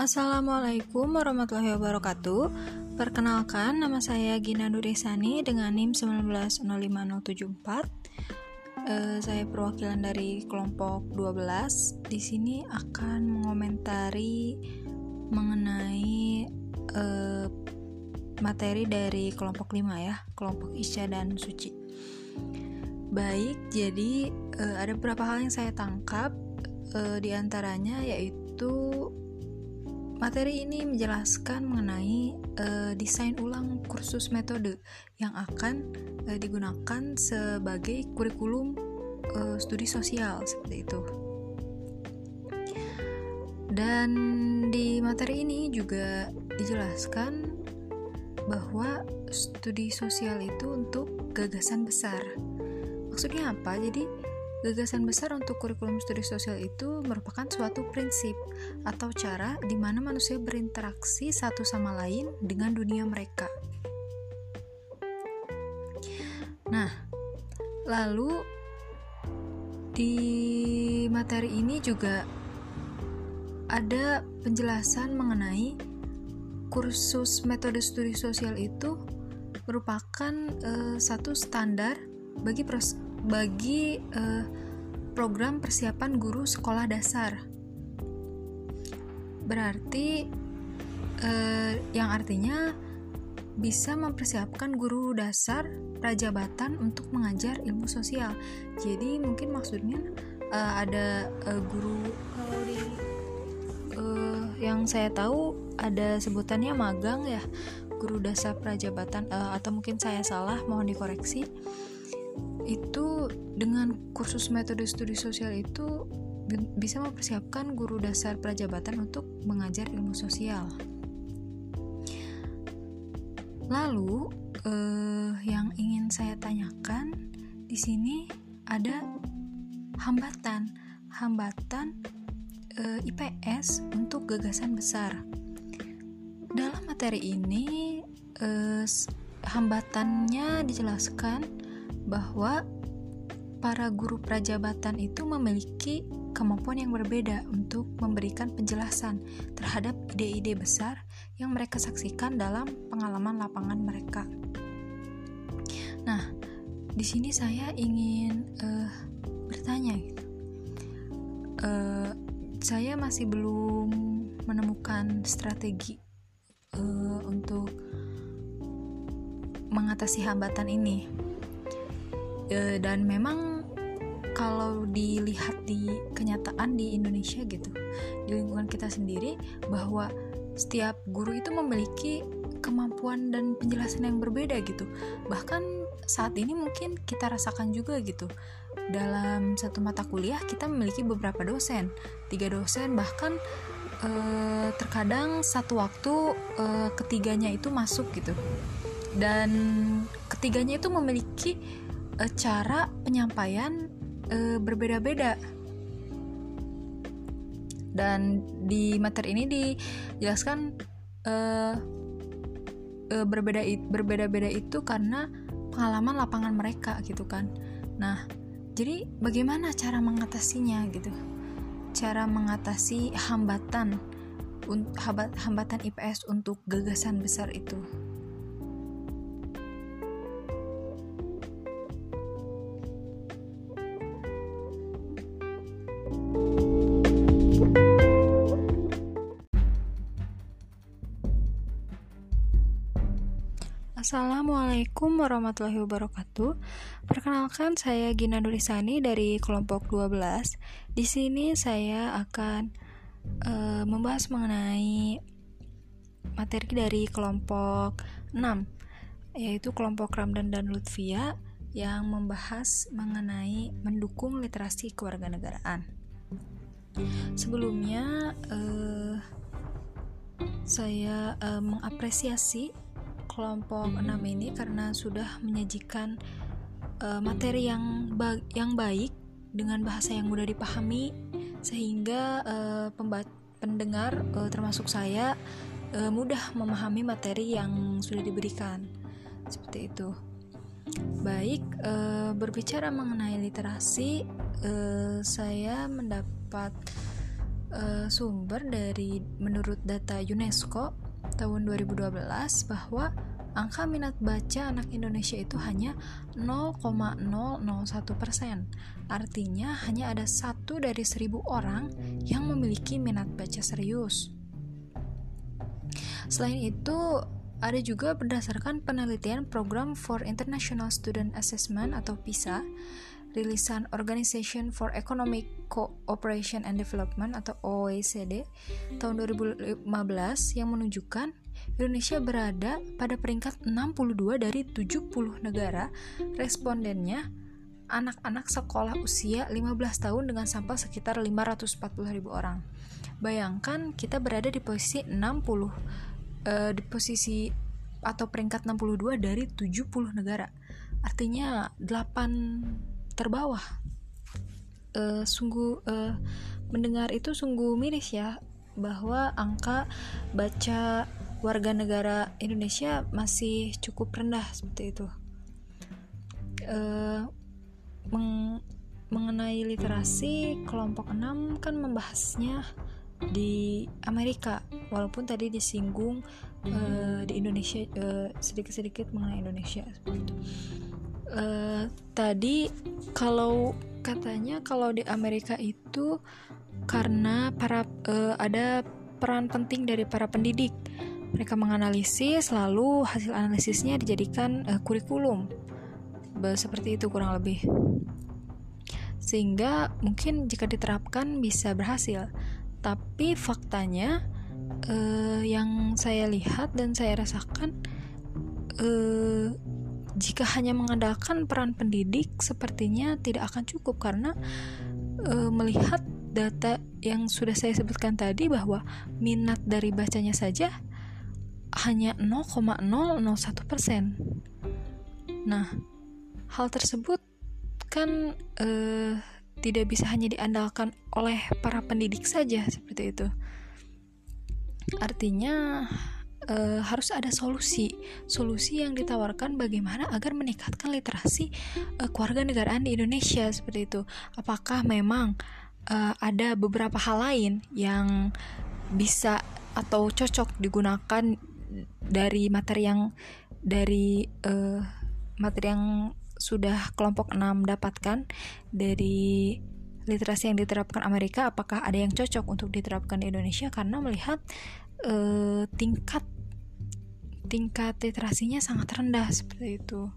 Assalamualaikum warahmatullahi wabarakatuh. Perkenalkan, nama saya Gina Nurisani dengan NIM 1905074 uh, Saya perwakilan dari kelompok 12 Di sini akan mengomentari mengenai uh, materi dari kelompok 5 ya Kelompok Isya dan Suci. Baik, jadi uh, ada beberapa hal yang saya tangkap uh, Di antaranya yaitu Materi ini menjelaskan mengenai uh, desain ulang kursus metode yang akan uh, digunakan sebagai kurikulum uh, studi sosial seperti itu. Dan di materi ini juga dijelaskan bahwa studi sosial itu untuk gagasan besar. Maksudnya apa? Jadi Gagasan besar untuk kurikulum studi sosial itu merupakan suatu prinsip atau cara di mana manusia berinteraksi satu sama lain dengan dunia mereka. Nah, lalu di materi ini juga ada penjelasan mengenai kursus metode studi sosial itu merupakan uh, satu standar bagi pros bagi uh, program persiapan guru sekolah dasar. Berarti uh, yang artinya bisa mempersiapkan guru dasar prajabatan untuk mengajar ilmu sosial. Jadi mungkin maksudnya uh, ada uh, guru kalau di uh, yang saya tahu ada sebutannya magang ya guru dasar prajabatan uh, atau mungkin saya salah mohon dikoreksi itu dengan kursus metode studi sosial itu bisa mempersiapkan guru dasar prajabatan untuk mengajar ilmu sosial. Lalu eh, yang ingin saya tanyakan di sini ada hambatan, hambatan eh, IPS untuk gagasan besar. Dalam materi ini eh, hambatannya dijelaskan bahwa para guru prajabatan itu memiliki kemampuan yang berbeda untuk memberikan penjelasan terhadap ide-ide besar yang mereka saksikan dalam pengalaman lapangan mereka. Nah, di sini saya ingin uh, bertanya, uh, saya masih belum menemukan strategi uh, untuk mengatasi hambatan ini e, dan memang kalau dilihat di kenyataan di Indonesia gitu di lingkungan kita sendiri bahwa setiap guru itu memiliki kemampuan dan penjelasan yang berbeda gitu. Bahkan saat ini mungkin kita rasakan juga gitu dalam satu mata kuliah kita memiliki beberapa dosen tiga dosen bahkan eh, terkadang satu waktu eh, ketiganya itu masuk gitu. Dan ketiganya itu memiliki uh, cara penyampaian uh, berbeda-beda. Dan di materi ini dijelaskan uh, uh, berbeda berbeda-beda itu karena pengalaman lapangan mereka gitu kan. Nah jadi bagaimana cara mengatasinya gitu? Cara mengatasi hambatan hambatan IPS untuk gagasan besar itu Assalamualaikum warahmatullahi wabarakatuh. Perkenalkan saya Gina Nurisani dari kelompok 12. Di sini saya akan uh, membahas mengenai materi dari kelompok 6 yaitu kelompok Ramdan dan Lutfia yang membahas mengenai mendukung literasi kewarganegaraan. Sebelumnya uh, saya uh, mengapresiasi kelompok 6 ini karena sudah menyajikan uh, materi yang ba yang baik dengan bahasa yang mudah dipahami sehingga uh, pendengar uh, termasuk saya uh, mudah memahami materi yang sudah diberikan seperti itu. Baik, uh, berbicara mengenai literasi, uh, saya mendapat uh, sumber dari menurut data UNESCO tahun 2012 bahwa angka minat baca anak Indonesia itu hanya 0,001 persen. Artinya hanya ada satu dari seribu orang yang memiliki minat baca serius. Selain itu, ada juga berdasarkan penelitian Program for International Student Assessment atau PISA, rilisan Organization for Economic Cooperation and Development atau OECD tahun 2015 yang menunjukkan Indonesia berada pada peringkat 62 dari 70 negara respondennya anak-anak sekolah usia 15 tahun dengan sampel sekitar 540 ribu orang. Bayangkan kita berada di posisi 60 uh, eh, di posisi atau peringkat 62 dari 70 negara. Artinya 8 terbawah. Uh, sungguh uh, mendengar itu sungguh miris ya bahwa angka baca warga negara Indonesia masih cukup rendah seperti itu. Uh, meng mengenai literasi kelompok 6 kan membahasnya di Amerika walaupun tadi disinggung uh, di Indonesia sedikit sedikit-sedikit mengenai Indonesia uh, tadi kalau katanya kalau di Amerika itu karena para uh, ada peran penting dari para pendidik. Mereka menganalisis lalu hasil analisisnya dijadikan uh, kurikulum. Seperti itu kurang lebih. Sehingga mungkin jika diterapkan bisa berhasil. Tapi faktanya uh, yang saya lihat dan saya rasakan uh, jika hanya mengandalkan peran pendidik sepertinya tidak akan cukup karena uh, melihat data yang sudah saya sebutkan tadi bahwa minat dari bacanya saja hanya 0,001 persen. Nah, hal tersebut kan uh, tidak bisa hanya diandalkan oleh para pendidik saja seperti itu. Artinya uh, harus ada solusi, solusi yang ditawarkan bagaimana agar meningkatkan literasi uh, keluarga negaraan di Indonesia seperti itu. Apakah memang uh, ada beberapa hal lain yang bisa atau cocok digunakan dari materi yang dari uh, materi yang sudah kelompok 6 dapatkan dari literasi yang diterapkan Amerika? Apakah ada yang cocok untuk diterapkan di Indonesia? Karena melihat uh, tingkat tingkat literasinya sangat rendah seperti itu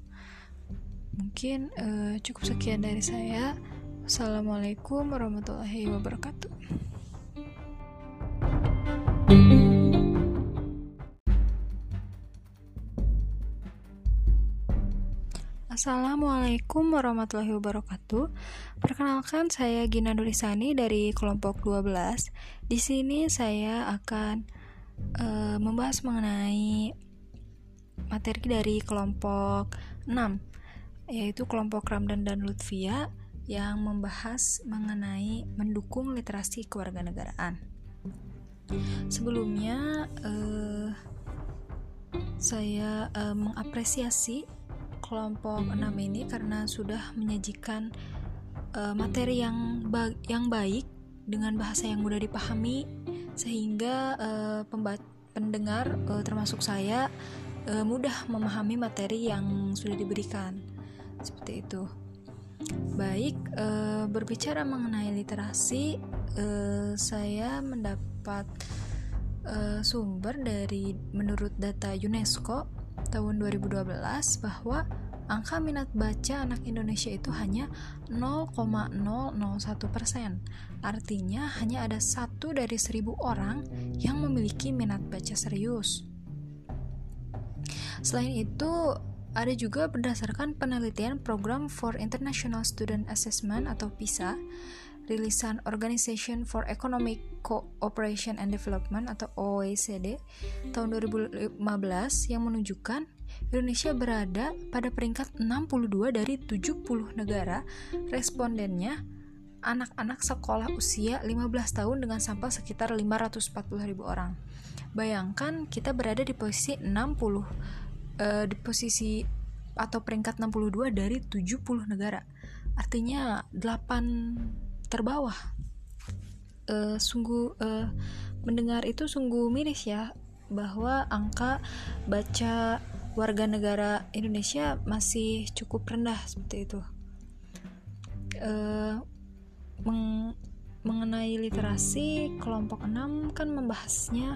mungkin uh, cukup sekian dari saya Assalamualaikum warahmatullahi wabarakatuh Assalamualaikum warahmatullahi wabarakatuh. Perkenalkan saya Gina Nurisani dari kelompok 12. Di sini saya akan uh, membahas mengenai materi dari kelompok 6 yaitu kelompok Ramdan dan Lutfia yang membahas mengenai mendukung literasi kewarganegaraan. Sebelumnya uh, saya uh, mengapresiasi kelompok 6 ini karena sudah menyajikan uh, materi yang ba yang baik dengan bahasa yang mudah dipahami sehingga uh, pendengar uh, termasuk saya uh, mudah memahami materi yang sudah diberikan seperti itu. Baik, uh, berbicara mengenai literasi, uh, saya mendapat uh, sumber dari menurut data UNESCO tahun 2012 bahwa angka minat baca anak Indonesia itu hanya 0,001 persen. Artinya hanya ada satu dari seribu orang yang memiliki minat baca serius. Selain itu, ada juga berdasarkan penelitian Program for International Student Assessment atau PISA, rilisan Organization for Economic Cooperation and Development atau OECD tahun 2015 yang menunjukkan Indonesia berada pada peringkat 62 dari 70 negara respondennya anak-anak sekolah usia 15 tahun dengan sampel sekitar 540 ribu orang. Bayangkan kita berada di posisi 60 uh, eh, di posisi atau peringkat 62 dari 70 negara. Artinya 8 terbawah uh, sungguh uh, mendengar itu sungguh miris ya bahwa angka baca warga negara Indonesia masih cukup rendah seperti itu. Uh, meng mengenai literasi kelompok 6 kan membahasnya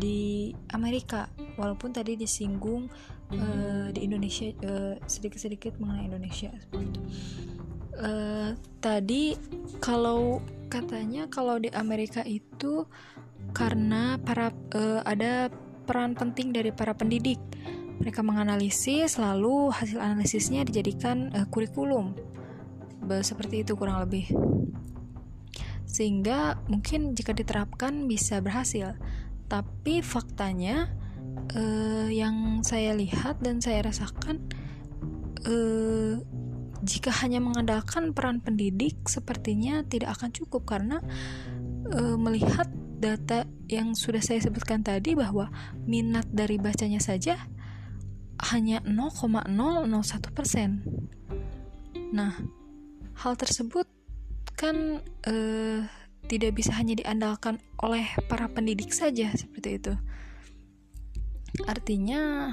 di Amerika walaupun tadi disinggung uh, di Indonesia sedikit sedikit-sedikit mengenai Indonesia Uh, tadi kalau katanya kalau di Amerika itu karena para uh, ada peran penting dari para pendidik. Mereka menganalisis lalu hasil analisisnya dijadikan uh, kurikulum. Seperti itu kurang lebih. Sehingga mungkin jika diterapkan bisa berhasil. Tapi faktanya uh, yang saya lihat dan saya rasakan uh, jika hanya mengandalkan peran pendidik sepertinya tidak akan cukup karena uh, melihat data yang sudah saya sebutkan tadi bahwa minat dari bacanya saja hanya 0,001 persen. Nah, hal tersebut kan eh, tidak bisa hanya diandalkan oleh para pendidik saja seperti itu. Artinya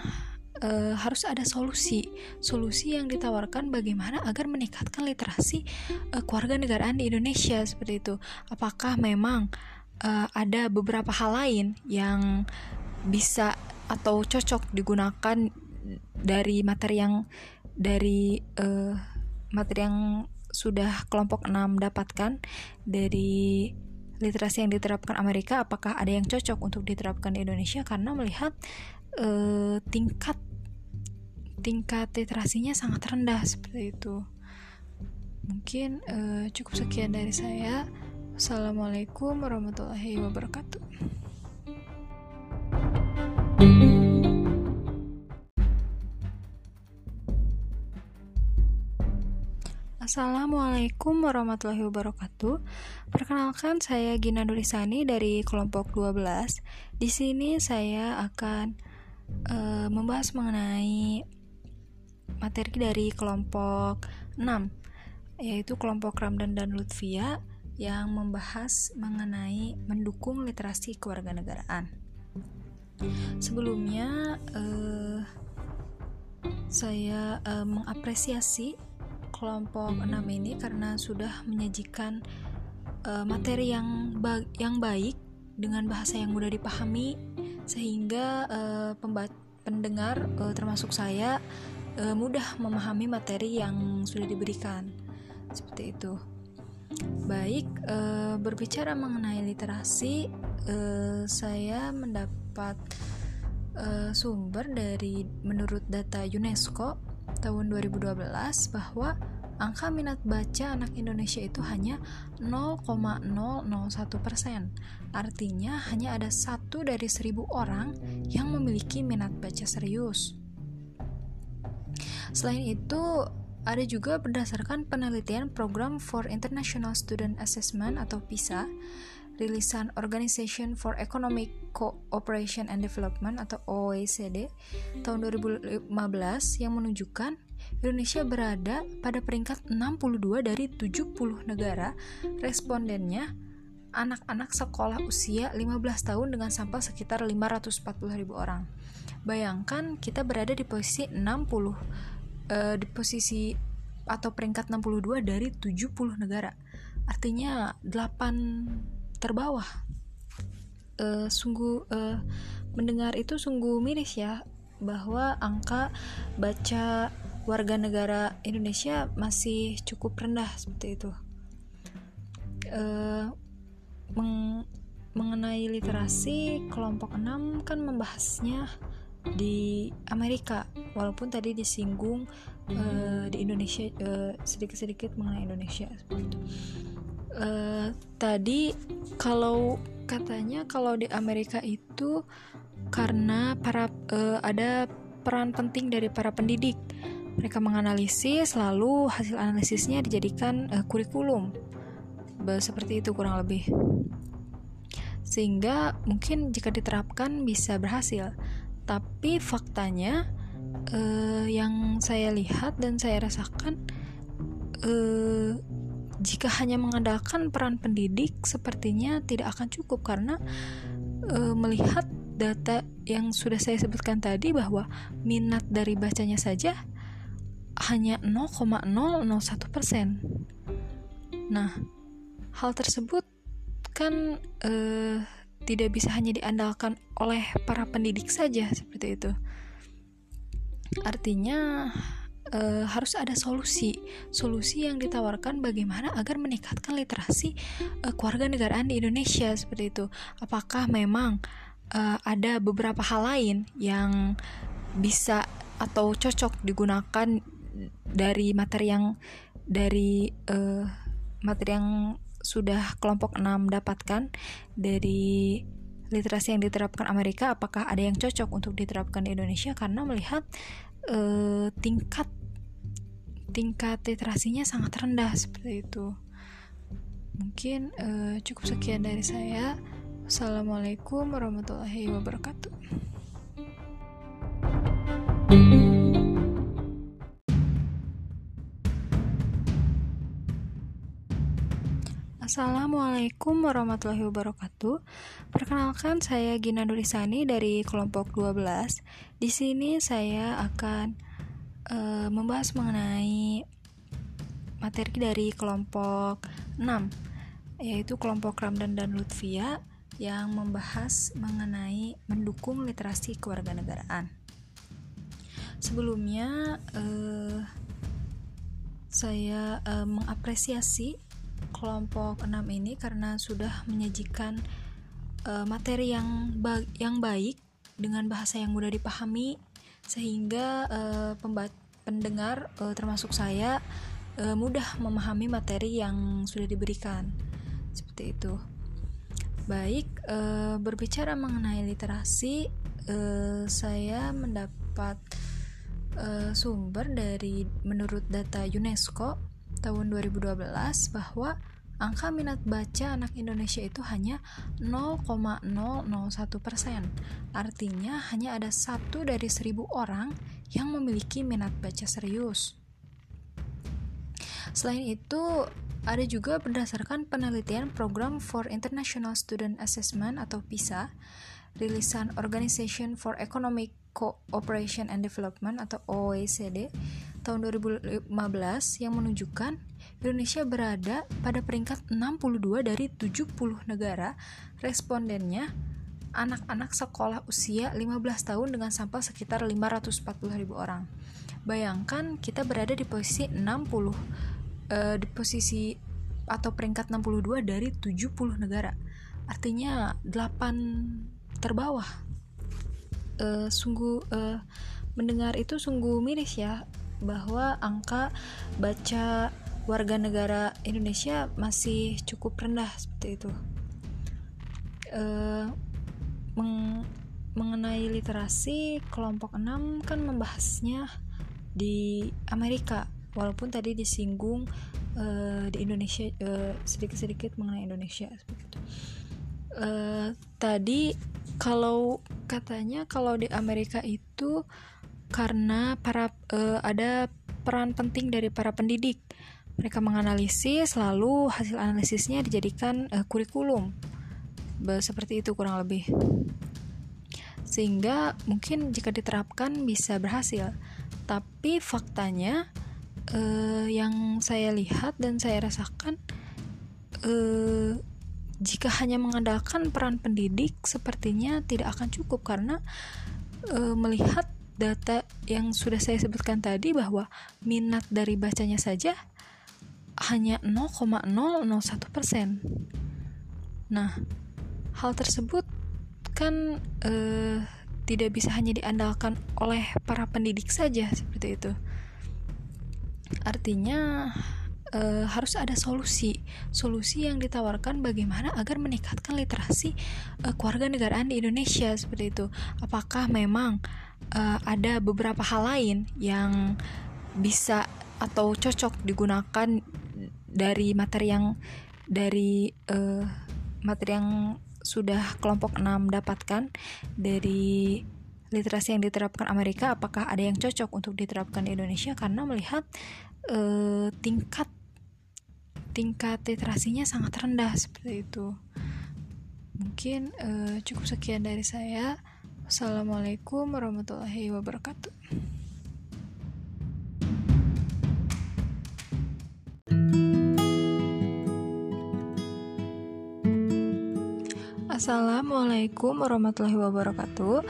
eh, harus ada solusi, solusi yang ditawarkan bagaimana agar meningkatkan literasi eh, keluarga negaraan di Indonesia seperti itu. Apakah memang uh, ada beberapa hal lain yang bisa atau cocok digunakan dari materi yang dari uh, materi yang sudah kelompok 6 dapatkan dari literasi yang diterapkan Amerika apakah ada yang cocok untuk diterapkan di Indonesia? Karena melihat uh, tingkat tingkat literasinya sangat rendah seperti itu. Mungkin uh, cukup sekian dari saya. Assalamualaikum warahmatullahi wabarakatuh. Assalamualaikum warahmatullahi wabarakatuh. Perkenalkan saya Gina Nurisani dari kelompok 12. Di sini saya akan uh, membahas mengenai materi dari kelompok 6 yaitu kelompok Ramdan dan Lutfia yang membahas mengenai mendukung literasi kewarganegaraan. Sebelumnya, eh, saya eh, mengapresiasi kelompok 6 ini karena sudah menyajikan eh, materi yang ba yang baik dengan bahasa yang mudah dipahami sehingga eh, pendengar eh, termasuk saya eh, mudah memahami materi yang sudah diberikan. Seperti itu. Baik, e, berbicara mengenai literasi, e, saya mendapat e, sumber dari menurut data UNESCO tahun 2012 bahwa angka minat baca anak Indonesia itu hanya 0,001 persen. Artinya hanya ada satu dari seribu orang yang memiliki minat baca serius. Selain itu, ada juga berdasarkan penelitian Program for International Student Assessment atau PISA, rilisan Organization for Economic Cooperation and Development atau OECD tahun 2015 yang menunjukkan Indonesia berada pada peringkat 62 dari 70 negara respondennya anak-anak sekolah usia 15 tahun dengan sampel sekitar 540 ribu orang. Bayangkan kita berada di posisi 60 uh, di posisi atau peringkat 62 dari 70 negara. Artinya 8 terbawah. Uh, sungguh uh, mendengar itu sungguh miris ya bahwa angka baca warga negara Indonesia masih cukup rendah seperti itu. Uh, meng mengenai literasi kelompok 6 kan membahasnya di Amerika walaupun tadi disinggung uh, di Indonesia uh, sedikit-sedikit mengenai Indonesia uh, tadi kalau katanya kalau di Amerika itu karena para uh, ada peran penting dari para pendidik. Mereka menganalisis lalu hasil analisisnya dijadikan uh, kurikulum. Seperti itu kurang lebih. Sehingga mungkin jika diterapkan bisa berhasil. Tapi faktanya uh, yang saya lihat dan saya rasakan uh, jika hanya mengandalkan peran pendidik sepertinya tidak akan cukup karena e, melihat data yang sudah saya sebutkan tadi bahwa minat dari bacanya saja hanya 0,001 persen. Nah, hal tersebut kan eh, tidak bisa hanya diandalkan oleh para pendidik saja seperti itu. Artinya e, harus ada solusi, solusi yang ditawarkan bagaimana agar meningkatkan literasi e, keluarga negaraan di Indonesia seperti itu. Apakah memang e, ada beberapa hal lain yang bisa atau cocok digunakan dari materi yang dari e, materi yang sudah kelompok 6 dapatkan dari literasi yang diterapkan Amerika? Apakah ada yang cocok untuk diterapkan di Indonesia? Karena melihat uh, tingkat tingkat literasinya sangat rendah seperti itu. Mungkin uh, cukup sekian dari saya. Assalamualaikum warahmatullahi wabarakatuh Assalamualaikum warahmatullahi wabarakatuh. Perkenalkan saya Gina Nurisani dari kelompok 12. Di sini saya akan uh, membahas mengenai materi dari kelompok 6 yaitu kelompok Ramdan dan Lutfia yang membahas mengenai mendukung literasi kewarganegaraan. Sebelumnya uh, saya uh, mengapresiasi kelompok 6 ini karena sudah menyajikan uh, materi yang ba yang baik dengan bahasa yang mudah dipahami sehingga uh, pendengar uh, termasuk saya uh, mudah memahami materi yang sudah diberikan. Seperti itu. Baik, uh, berbicara mengenai literasi, uh, saya mendapat uh, sumber dari menurut data UNESCO tahun 2012 bahwa angka minat baca anak Indonesia itu hanya 0,001 persen. Artinya hanya ada satu dari seribu orang yang memiliki minat baca serius. Selain itu, ada juga berdasarkan penelitian Program for International Student Assessment atau PISA, rilisan Organization for Economic Cooperation and Development atau OECD tahun 2015 yang menunjukkan Indonesia berada pada peringkat 62 dari 70 negara respondennya anak-anak sekolah usia 15 tahun dengan sampel sekitar 540 ribu orang. Bayangkan kita berada di posisi 60 uh, di posisi atau peringkat 62 dari 70 negara. Artinya 8 terbawah. Uh, sungguh uh, mendengar itu sungguh miris ya bahwa angka baca warga negara Indonesia masih cukup rendah seperti itu. E, meng, mengenai literasi kelompok 6 kan membahasnya di Amerika walaupun tadi disinggung e, di Indonesia sedikit sedikit-sedikit mengenai Indonesia seperti itu. E, tadi kalau katanya kalau di Amerika itu karena para uh, ada peran penting dari para pendidik. Mereka menganalisis lalu hasil analisisnya dijadikan uh, kurikulum. Seperti itu kurang lebih. Sehingga mungkin jika diterapkan bisa berhasil. Tapi faktanya uh, yang saya lihat dan saya rasakan uh, jika hanya mengandalkan peran pendidik sepertinya tidak akan cukup karena e, melihat data yang sudah saya sebutkan tadi bahwa minat dari bacanya saja hanya 0,001 persen. Nah, hal tersebut kan eh, tidak bisa hanya diandalkan oleh para pendidik saja seperti itu. Artinya e, harus ada solusi, solusi yang ditawarkan bagaimana agar meningkatkan literasi e, keluarga negaraan di Indonesia seperti itu. Apakah memang uh, ada beberapa hal lain yang bisa atau cocok digunakan dari materi yang dari uh, materi yang sudah kelompok 6 dapatkan dari literasi yang diterapkan Amerika? Apakah ada yang cocok untuk diterapkan di Indonesia? Karena melihat uh, tingkat tingkat literasinya sangat rendah seperti itu. Mungkin uh, cukup sekian dari saya. Wassalamualaikum warahmatullahi wabarakatuh. Assalamualaikum warahmatullahi wabarakatuh.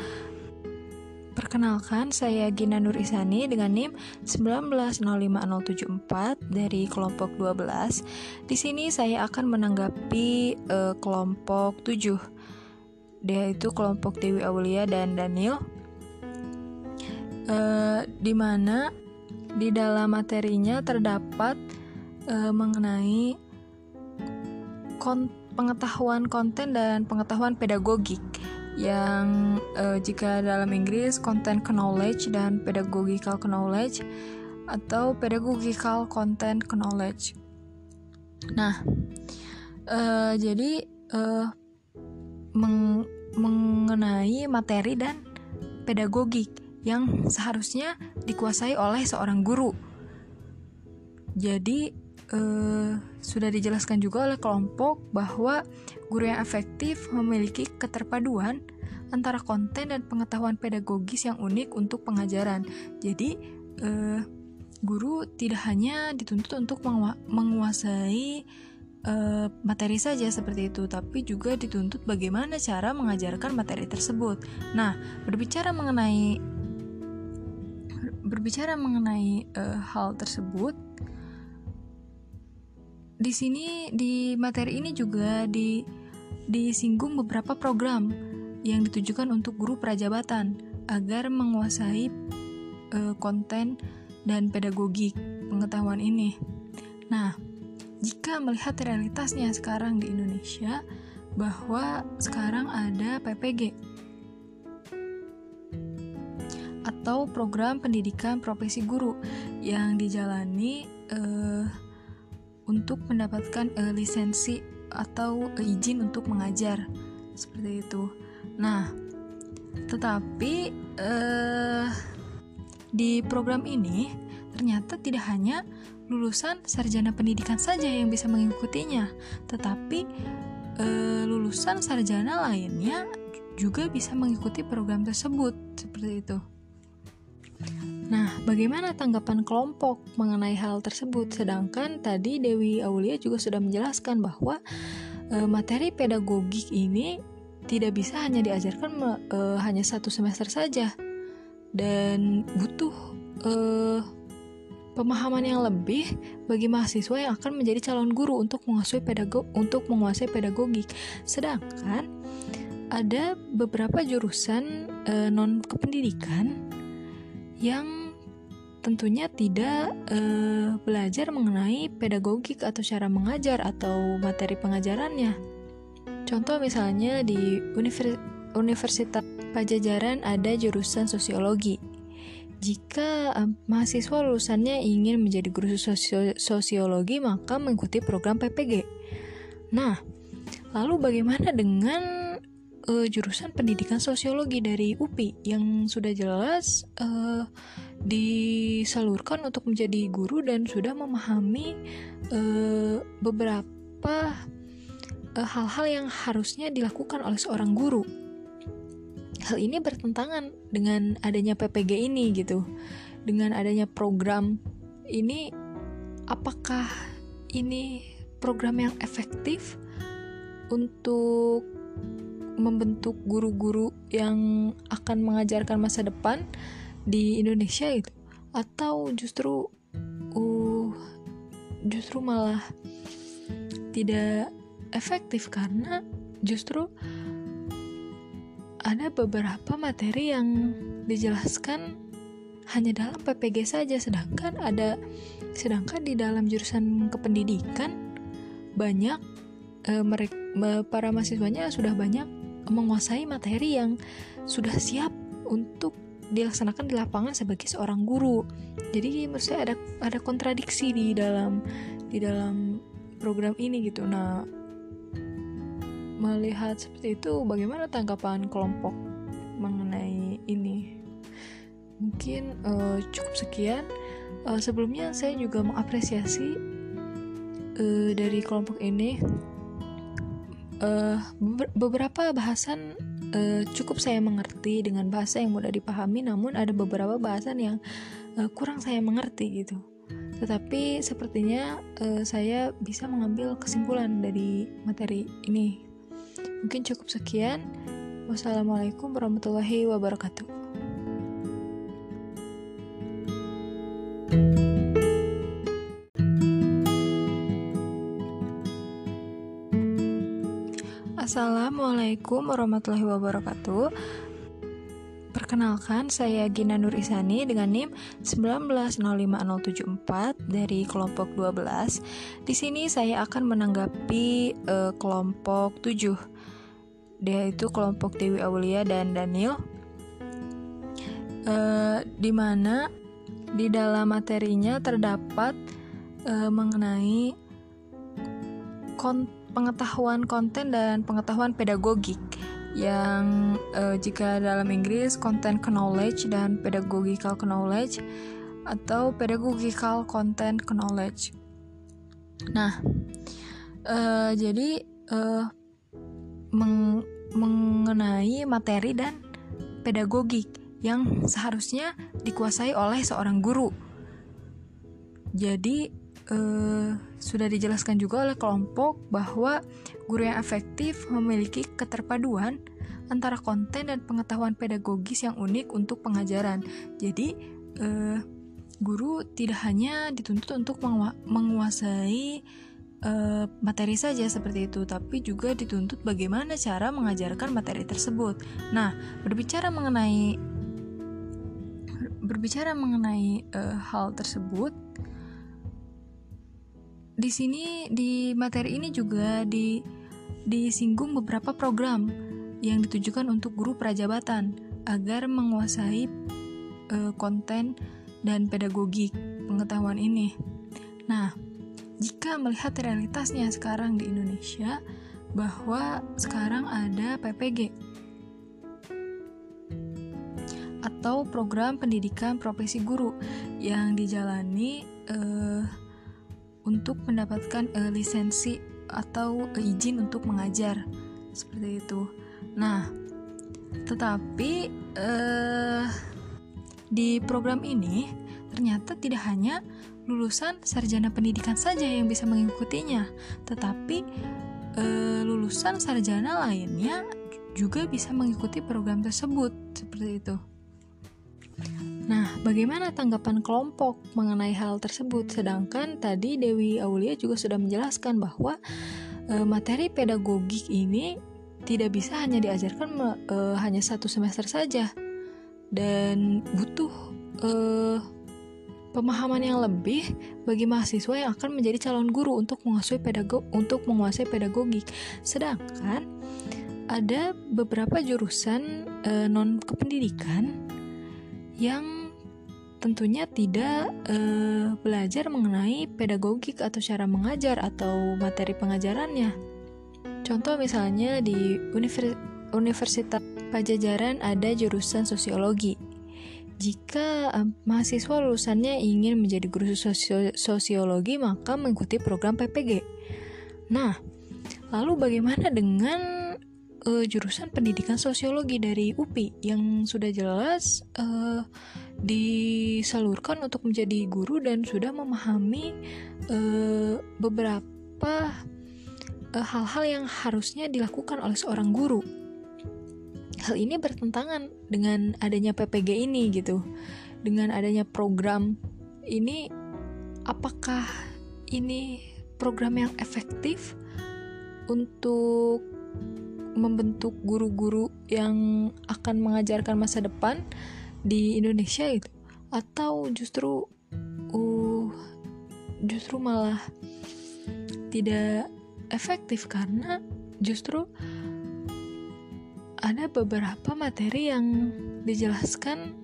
Perkenalkan, saya Gina Nur Isani dengan NIM 1905074 dari kelompok 12. Di sini saya akan menanggapi uh, kelompok 7. Dia itu kelompok Dewi Aulia dan Daniel. Uh, di mana di dalam materinya terdapat uh, mengenai kon pengetahuan konten dan pengetahuan pedagogik yang uh, jika dalam Inggris content knowledge dan pedagogical knowledge atau pedagogical content knowledge. Nah, uh, jadi uh, meng mengenai materi dan pedagogik yang seharusnya dikuasai oleh seorang guru. Jadi uh, sudah dijelaskan juga oleh kelompok bahwa guru yang efektif memiliki keterpaduan antara konten dan pengetahuan pedagogis yang unik untuk pengajaran. Jadi, uh, guru tidak hanya dituntut untuk menguasai uh, materi saja seperti itu, tapi juga dituntut bagaimana cara mengajarkan materi tersebut. Nah, berbicara mengenai berbicara mengenai uh, hal tersebut, di sini di materi ini juga di disinggung beberapa program yang ditujukan untuk guru prajabatan agar menguasai uh, konten dan pedagogik pengetahuan ini. Nah, jika melihat realitasnya sekarang di Indonesia bahwa sekarang ada PPG atau program pendidikan profesi guru yang dijalani uh, untuk mendapatkan uh, lisensi atau uh, izin untuk mengajar seperti itu. Nah, tetapi uh, di program ini ternyata tidak hanya lulusan sarjana pendidikan saja yang bisa mengikutinya, tetapi uh, lulusan sarjana lainnya juga bisa mengikuti program tersebut seperti itu. Nah, bagaimana tanggapan kelompok mengenai hal tersebut? Sedangkan tadi Dewi Aulia juga sudah menjelaskan bahwa e, materi pedagogik ini tidak bisa hanya diajarkan e, hanya satu semester saja dan butuh e, pemahaman yang lebih bagi mahasiswa yang akan menjadi calon guru untuk menguasai pedagog untuk menguasai pedagogik. Sedangkan ada beberapa jurusan e, non kependidikan yang tentunya tidak uh, belajar mengenai pedagogik atau cara mengajar atau materi pengajarannya. Contoh misalnya di Univers Universitas Pajajaran ada jurusan sosiologi. Jika um, mahasiswa lulusannya ingin menjadi guru sosio sosiologi, maka mengikuti program PPG. Nah, lalu bagaimana dengan uh, jurusan pendidikan sosiologi dari UPI yang sudah jelas uh, disalurkan untuk menjadi guru dan sudah memahami uh, beberapa uh, hal-hal yang harusnya dilakukan oleh seorang guru. Hal ini bertentangan dengan adanya PPG ini gitu. Dengan adanya program ini apakah ini program yang efektif untuk membentuk guru-guru yang akan mengajarkan masa depan di Indonesia itu atau justru uh justru malah tidak efektif karena justru ada beberapa materi yang dijelaskan hanya dalam PPG saja. Sedangkan ada sedangkan di dalam jurusan kependidikan banyak uh, mereka para mahasiswanya sudah banyak menguasai materi yang sudah siap untuk dilaksanakan di lapangan sebagai seorang guru. Jadi menurut saya ada ada kontradiksi di dalam di dalam program ini gitu. Nah, melihat seperti itu bagaimana tanggapan kelompok mengenai ini? Mungkin uh, cukup sekian. Uh, sebelumnya saya juga mengapresiasi uh, dari kelompok ini uh, beberapa bahasan uh, cukup saya mengerti dengan bahasa yang mudah dipahami namun ada beberapa bahasan yang uh, kurang saya mengerti gitu. Tetapi sepertinya uh, saya bisa mengambil kesimpulan dari materi ini. Mungkin cukup sekian. Wassalamualaikum warahmatullahi wabarakatuh Assalamualaikum warahmatullahi wabarakatuh. Perkenalkan, saya Gina Nur Isani dengan NIM 1905074 dari kelompok 12. Di sini saya akan menanggapi uh, kelompok 7. Dia itu kelompok Dewi Aulia dan Daniel. Uh, di mana di dalam materinya terdapat uh, mengenai konten pengetahuan konten dan pengetahuan pedagogik yang uh, jika dalam Inggris content knowledge dan pedagogical knowledge atau pedagogical content knowledge. Nah, uh, jadi uh, meng mengenai materi dan pedagogik yang seharusnya dikuasai oleh seorang guru. Jadi uh, sudah dijelaskan juga oleh kelompok bahwa guru yang efektif memiliki keterpaduan antara konten dan pengetahuan pedagogis yang unik untuk pengajaran. Jadi, uh, guru tidak hanya dituntut untuk menguasai uh, materi saja seperti itu, tapi juga dituntut bagaimana cara mengajarkan materi tersebut. Nah, berbicara mengenai berbicara mengenai uh, hal tersebut, di sini di materi ini juga di disinggung beberapa program yang ditujukan untuk guru prajabatan agar menguasai uh, konten dan pedagogik pengetahuan ini. Nah, jika melihat realitasnya sekarang di Indonesia bahwa sekarang ada PPG atau program pendidikan profesi guru yang dijalani uh, untuk mendapatkan uh, lisensi atau uh, izin untuk mengajar seperti itu. Nah, tetapi uh, di program ini ternyata tidak hanya lulusan sarjana pendidikan saja yang bisa mengikutinya, tetapi uh, lulusan sarjana lainnya juga bisa mengikuti program tersebut seperti itu. Nah, bagaimana tanggapan kelompok mengenai hal tersebut? Sedangkan tadi Dewi Aulia juga sudah menjelaskan bahwa e, materi pedagogik ini tidak bisa hanya diajarkan e, hanya satu semester saja dan butuh e, pemahaman yang lebih bagi mahasiswa yang akan menjadi calon guru untuk menguasai pedagog untuk menguasai pedagogik. Sedangkan ada beberapa jurusan e, non kependidikan yang tentunya tidak uh, belajar mengenai pedagogik atau cara mengajar atau materi pengajarannya. Contoh misalnya di Univers Universitas Pajajaran ada jurusan sosiologi. Jika uh, mahasiswa lulusannya ingin menjadi guru sosio sosiologi, maka mengikuti program PPG. Nah, lalu bagaimana dengan uh, jurusan pendidikan sosiologi dari UPI yang sudah jelas uh, disalurkan untuk menjadi guru dan sudah memahami uh, beberapa hal-hal uh, yang harusnya dilakukan oleh seorang guru. Hal ini bertentangan dengan adanya PPG ini gitu. Dengan adanya program ini apakah ini program yang efektif untuk membentuk guru-guru yang akan mengajarkan masa depan di Indonesia itu atau justru uh justru malah tidak efektif karena justru ada beberapa materi yang dijelaskan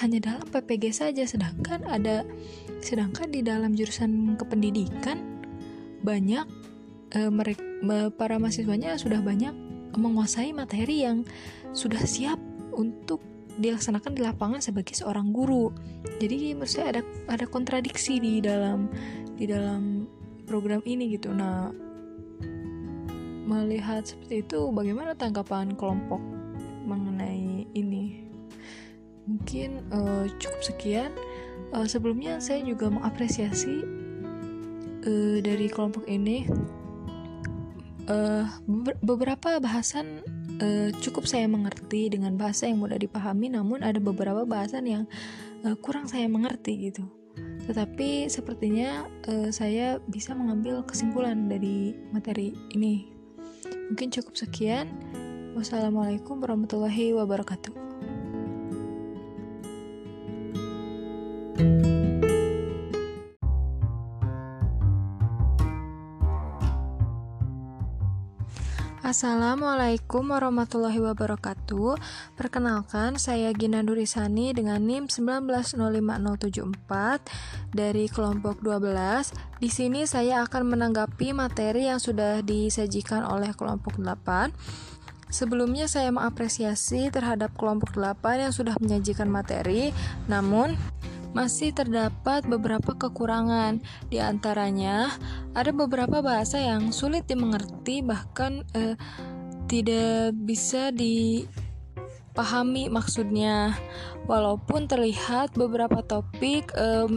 hanya dalam PPG saja. Sedangkan ada sedangkan di dalam jurusan kependidikan banyak uh, mereka para mahasiswanya sudah banyak menguasai materi yang sudah siap untuk dilaksanakan di lapangan sebagai seorang guru. Jadi menurut saya ada ada kontradiksi di dalam di dalam program ini gitu. Nah melihat seperti itu bagaimana tanggapan kelompok mengenai ini? Mungkin uh, cukup sekian. Uh, sebelumnya saya juga mengapresiasi uh, dari kelompok ini uh, beberapa bahasan uh, cukup saya mengerti dengan bahasa yang mudah dipahami namun ada beberapa bahasan yang uh, kurang saya mengerti gitu. Tetapi sepertinya uh, saya bisa mengambil kesimpulan dari materi ini. Mungkin cukup sekian. Wassalamualaikum warahmatullahi wabarakatuh Assalamualaikum warahmatullahi wabarakatuh. Perkenalkan, saya Gina Durisani dengan NIM 1905074 dari kelompok 12 Di sini saya akan menanggapi materi yang sudah disajikan oleh kelompok 8 Sebelumnya saya mengapresiasi terhadap kelompok 8 yang sudah menyajikan materi. Namun, masih terdapat beberapa kekurangan. Di antaranya, ada beberapa bahasa yang sulit dimengerti, bahkan eh, tidak bisa dipahami maksudnya. Walaupun terlihat beberapa topik eh,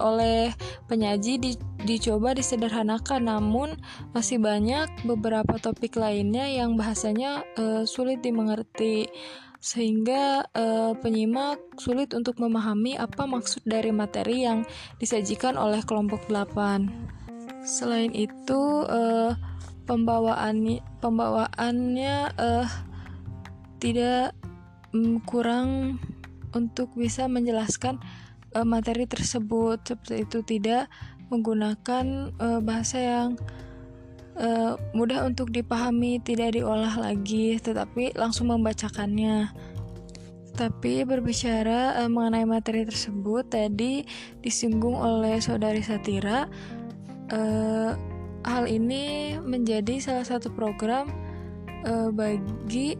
oleh penyaji di, dicoba disederhanakan, namun masih banyak beberapa topik lainnya yang bahasanya eh, sulit dimengerti sehingga uh, penyimak sulit untuk memahami apa maksud dari materi yang disajikan oleh kelompok 8. Selain itu, uh, pembawaannya pembawaannya uh, tidak um, kurang untuk bisa menjelaskan uh, materi tersebut seperti itu tidak menggunakan uh, bahasa yang uh, mudah untuk dipahami, tidak diolah lagi, tetapi langsung membacakannya. Tapi berbicara uh, mengenai materi tersebut, tadi disinggung oleh saudari Satira, uh, hal ini menjadi salah satu program uh, bagi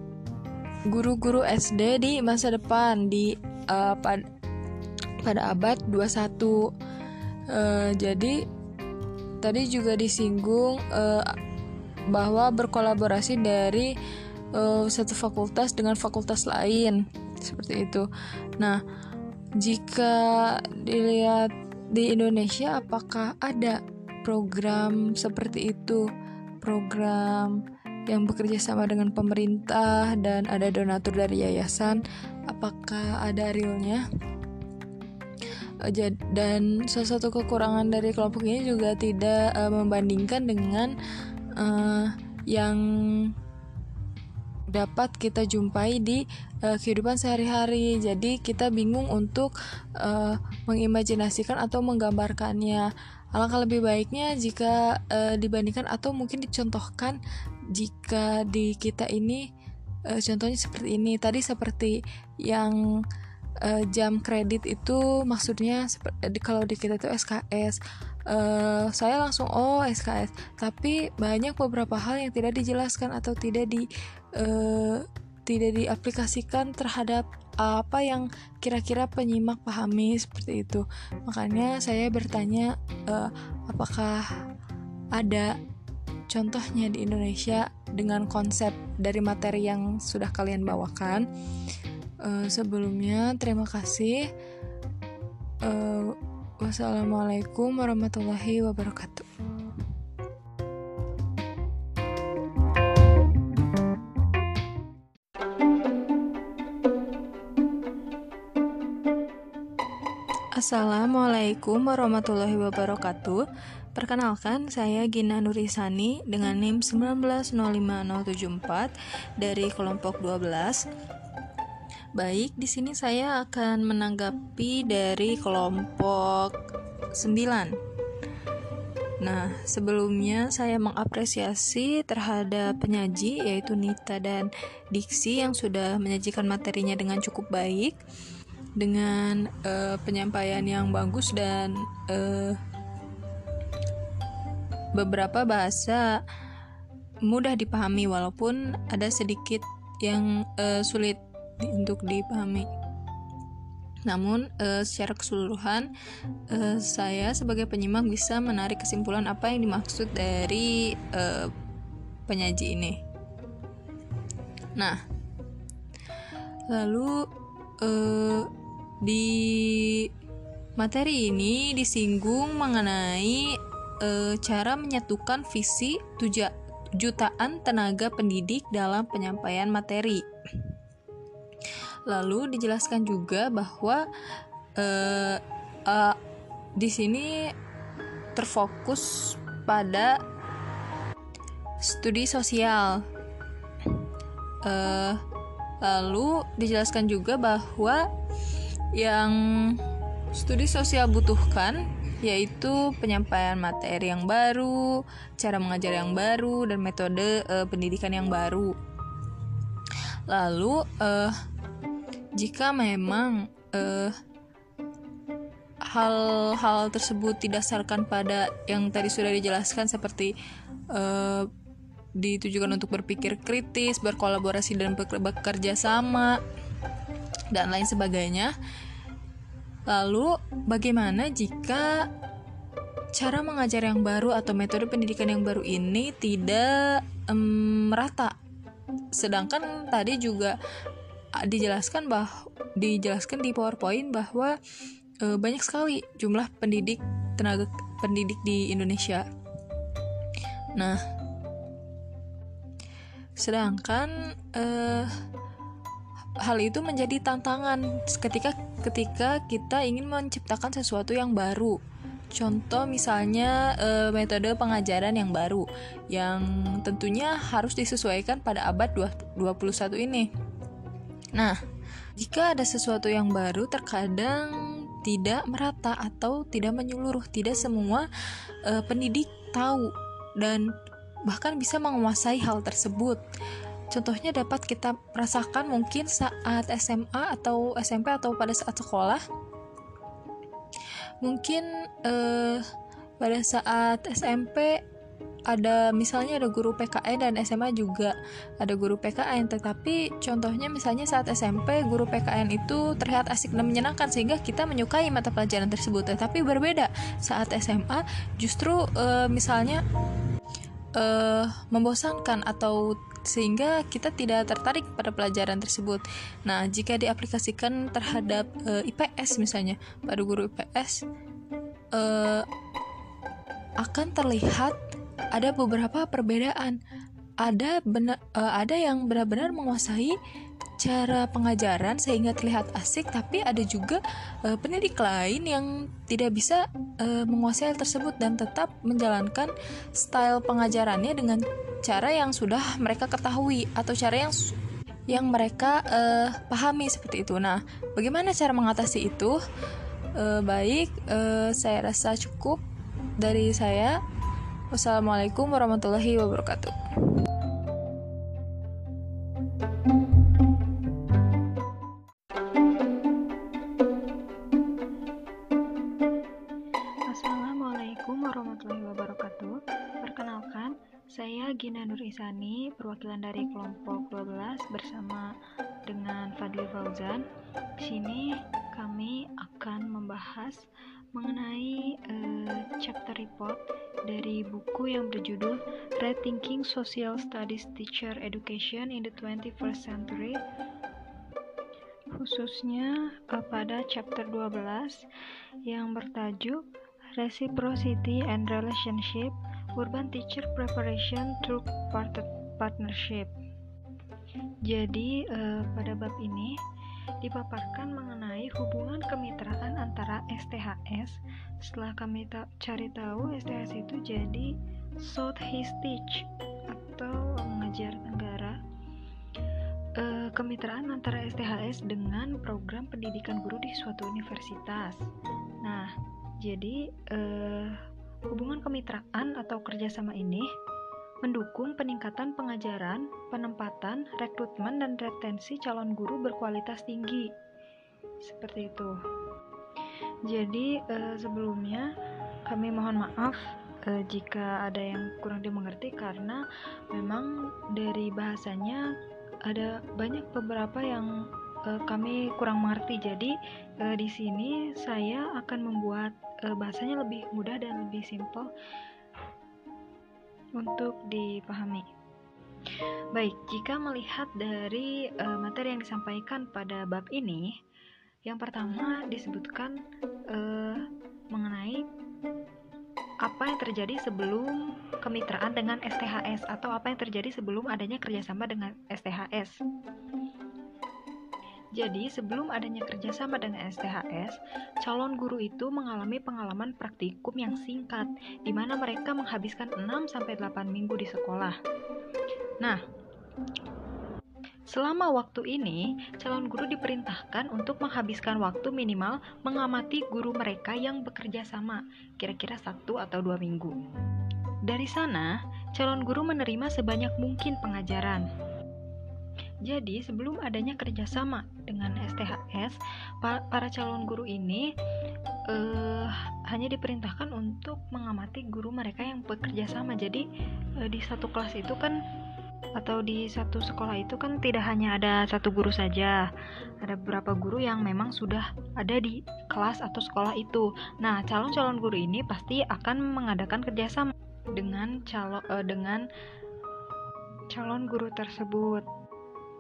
guru-guru SD di masa depan di uh, pad pada abad 21. Uh, jadi tadi juga disinggung uh, bahwa berkolaborasi dari uh, satu fakultas dengan fakultas lain seperti itu. Nah, jika dilihat di Indonesia apakah ada program seperti itu? Program yang bekerja sama dengan pemerintah dan ada donatur dari yayasan, apakah ada realnya? Dan salah satu kekurangan dari kelompok ini juga tidak uh, membandingkan dengan uh, yang dapat kita jumpai di uh, kehidupan sehari-hari. Jadi kita bingung untuk uh, mengimajinasikan atau menggambarkannya. Alangkah lebih baiknya jika uh, dibandingkan atau mungkin dicontohkan jika di kita ini uh, contohnya seperti ini. Tadi seperti yang uh, jam kredit itu maksudnya kalau di kita itu SKS uh, eh, saya langsung oh SKS tapi banyak beberapa hal yang tidak dijelaskan atau tidak di uh, tidak diaplikasikan terhadap apa yang kira-kira penyimak pahami seperti itu. Makanya saya bertanya uh, apakah ada contohnya di Indonesia dengan konsep dari materi yang sudah kalian bawakan uh, sebelumnya terima kasih. Uh, wassalamualaikum warahmatullahi wabarakatuh. Assalamualaikum warahmatullahi wabarakatuh. Perkenalkan, saya Gina Nurisani dengan NIM 1905074 dari kelompok 12 Baik, di sini saya akan menanggapi dari kelompok 9. Nah, sebelumnya saya mengapresiasi terhadap penyaji yaitu Nita dan Diksi yang sudah menyajikan materinya dengan cukup baik dengan uh, penyampaian yang bagus dan uh, beberapa bahasa mudah dipahami walaupun ada sedikit yang uh, sulit untuk dipahami. Namun uh, secara keseluruhan uh, saya sebagai penyimak bisa menarik kesimpulan apa yang dimaksud dari uh, penyaji ini. Nah, lalu uh, di materi ini disinggung mengenai uh, cara menyatukan visi tuja, jutaan tenaga pendidik dalam penyampaian materi. Lalu dijelaskan juga bahwa uh, uh, di sini terfokus pada studi sosial. Uh, lalu dijelaskan juga bahwa yang studi sosial butuhkan yaitu penyampaian materi yang baru, cara mengajar yang baru, dan metode uh, pendidikan yang baru. Lalu, uh, jika memang uh, hal-hal tersebut didasarkan pada yang tadi sudah dijelaskan seperti uh, ditujukan untuk berpikir kritis, berkolaborasi dan bekerja sama dan lain sebagainya. Lalu bagaimana jika cara mengajar yang baru atau metode pendidikan yang baru ini tidak um, merata? Sedangkan tadi juga dijelaskan bah dijelaskan di PowerPoint bahwa e, banyak sekali jumlah pendidik tenaga pendidik di Indonesia. Nah, sedangkan e, hal itu menjadi tantangan ketika ketika kita ingin menciptakan sesuatu yang baru. Contoh misalnya e, metode pengajaran yang baru yang tentunya harus disesuaikan pada abad 21 ini. Nah, jika ada sesuatu yang baru, terkadang tidak merata atau tidak menyeluruh. Tidak semua uh, pendidik tahu dan bahkan bisa menguasai hal tersebut. Contohnya dapat kita rasakan mungkin saat SMA atau SMP atau pada saat sekolah. Mungkin uh, pada saat SMP ada misalnya ada guru PKN dan SMA juga ada guru PKN tetapi contohnya misalnya saat SMP guru PKN itu terlihat asik dan menyenangkan sehingga kita menyukai mata pelajaran tersebut tetapi berbeda saat SMA justru uh, misalnya uh, membosankan atau sehingga kita tidak tertarik pada pelajaran tersebut. Nah, jika diaplikasikan terhadap uh, eh, IPS misalnya, pada guru IPS uh, akan terlihat ada beberapa perbedaan. Ada benar uh, ada yang benar-benar menguasai cara pengajaran sehingga terlihat asik, tapi ada juga uh, pendidik lain yang tidak bisa uh, menguasai hal tersebut dan tetap menjalankan style pengajarannya dengan cara yang sudah mereka ketahui atau cara yang yang mereka uh, pahami seperti itu. Nah, bagaimana cara mengatasi itu? Uh, baik, uh, saya rasa cukup dari saya. Wassalamualaikum warahmatullahi wabarakatuh. Assalamualaikum warahmatullahi wabarakatuh. Perkenalkan, saya Gina Nur Isani, perwakilan dari kelompok 12 bersama dengan Fadli Fauzan. Di sini kami akan membahas mengenai uh, chapter report dari buku yang berjudul Rethinking Social Studies Teacher Education in the 21st Century khususnya uh, pada chapter 12 yang bertajuk Reciprocity and Relationship Urban Teacher Preparation Through Partnership. Jadi uh, pada bab ini dipaparkan mengenai hubungan kemitraan antara STHS. Setelah kami ta cari tahu, STHS itu jadi South East Teach atau mengajar negara. E, kemitraan antara STHS dengan program pendidikan guru di suatu universitas. Nah, jadi e, hubungan kemitraan atau kerjasama ini mendukung peningkatan pengajaran, penempatan, rekrutmen, dan retensi calon guru berkualitas tinggi. Seperti itu. Jadi, eh, sebelumnya kami mohon maaf eh, jika ada yang kurang dimengerti karena memang dari bahasanya ada banyak beberapa yang uh, kami kurang mengerti. Jadi uh, di sini saya akan membuat uh, bahasanya lebih mudah dan lebih simpel untuk dipahami. Baik, jika melihat dari uh, materi yang disampaikan pada bab ini, yang pertama disebutkan uh, mengenai apa yang terjadi sebelum kemitraan dengan STHS atau apa yang terjadi sebelum adanya kerjasama dengan STHS. Jadi, sebelum adanya kerjasama dengan STHS, calon guru itu mengalami pengalaman praktikum yang singkat, di mana mereka menghabiskan 6-8 minggu di sekolah. Nah, Selama waktu ini, calon guru diperintahkan untuk menghabiskan waktu minimal mengamati guru mereka yang bekerja sama, kira-kira satu atau dua minggu. Dari sana, calon guru menerima sebanyak mungkin pengajaran. Jadi, sebelum adanya kerjasama dengan STHS, para calon guru ini uh, hanya diperintahkan untuk mengamati guru mereka yang bekerja sama. Jadi, uh, di satu kelas itu kan atau di satu sekolah itu kan tidak hanya ada satu guru saja, ada beberapa guru yang memang sudah ada di kelas atau sekolah itu. Nah, calon-calon guru ini pasti akan mengadakan kerjasama dengan calon uh, dengan calon guru tersebut.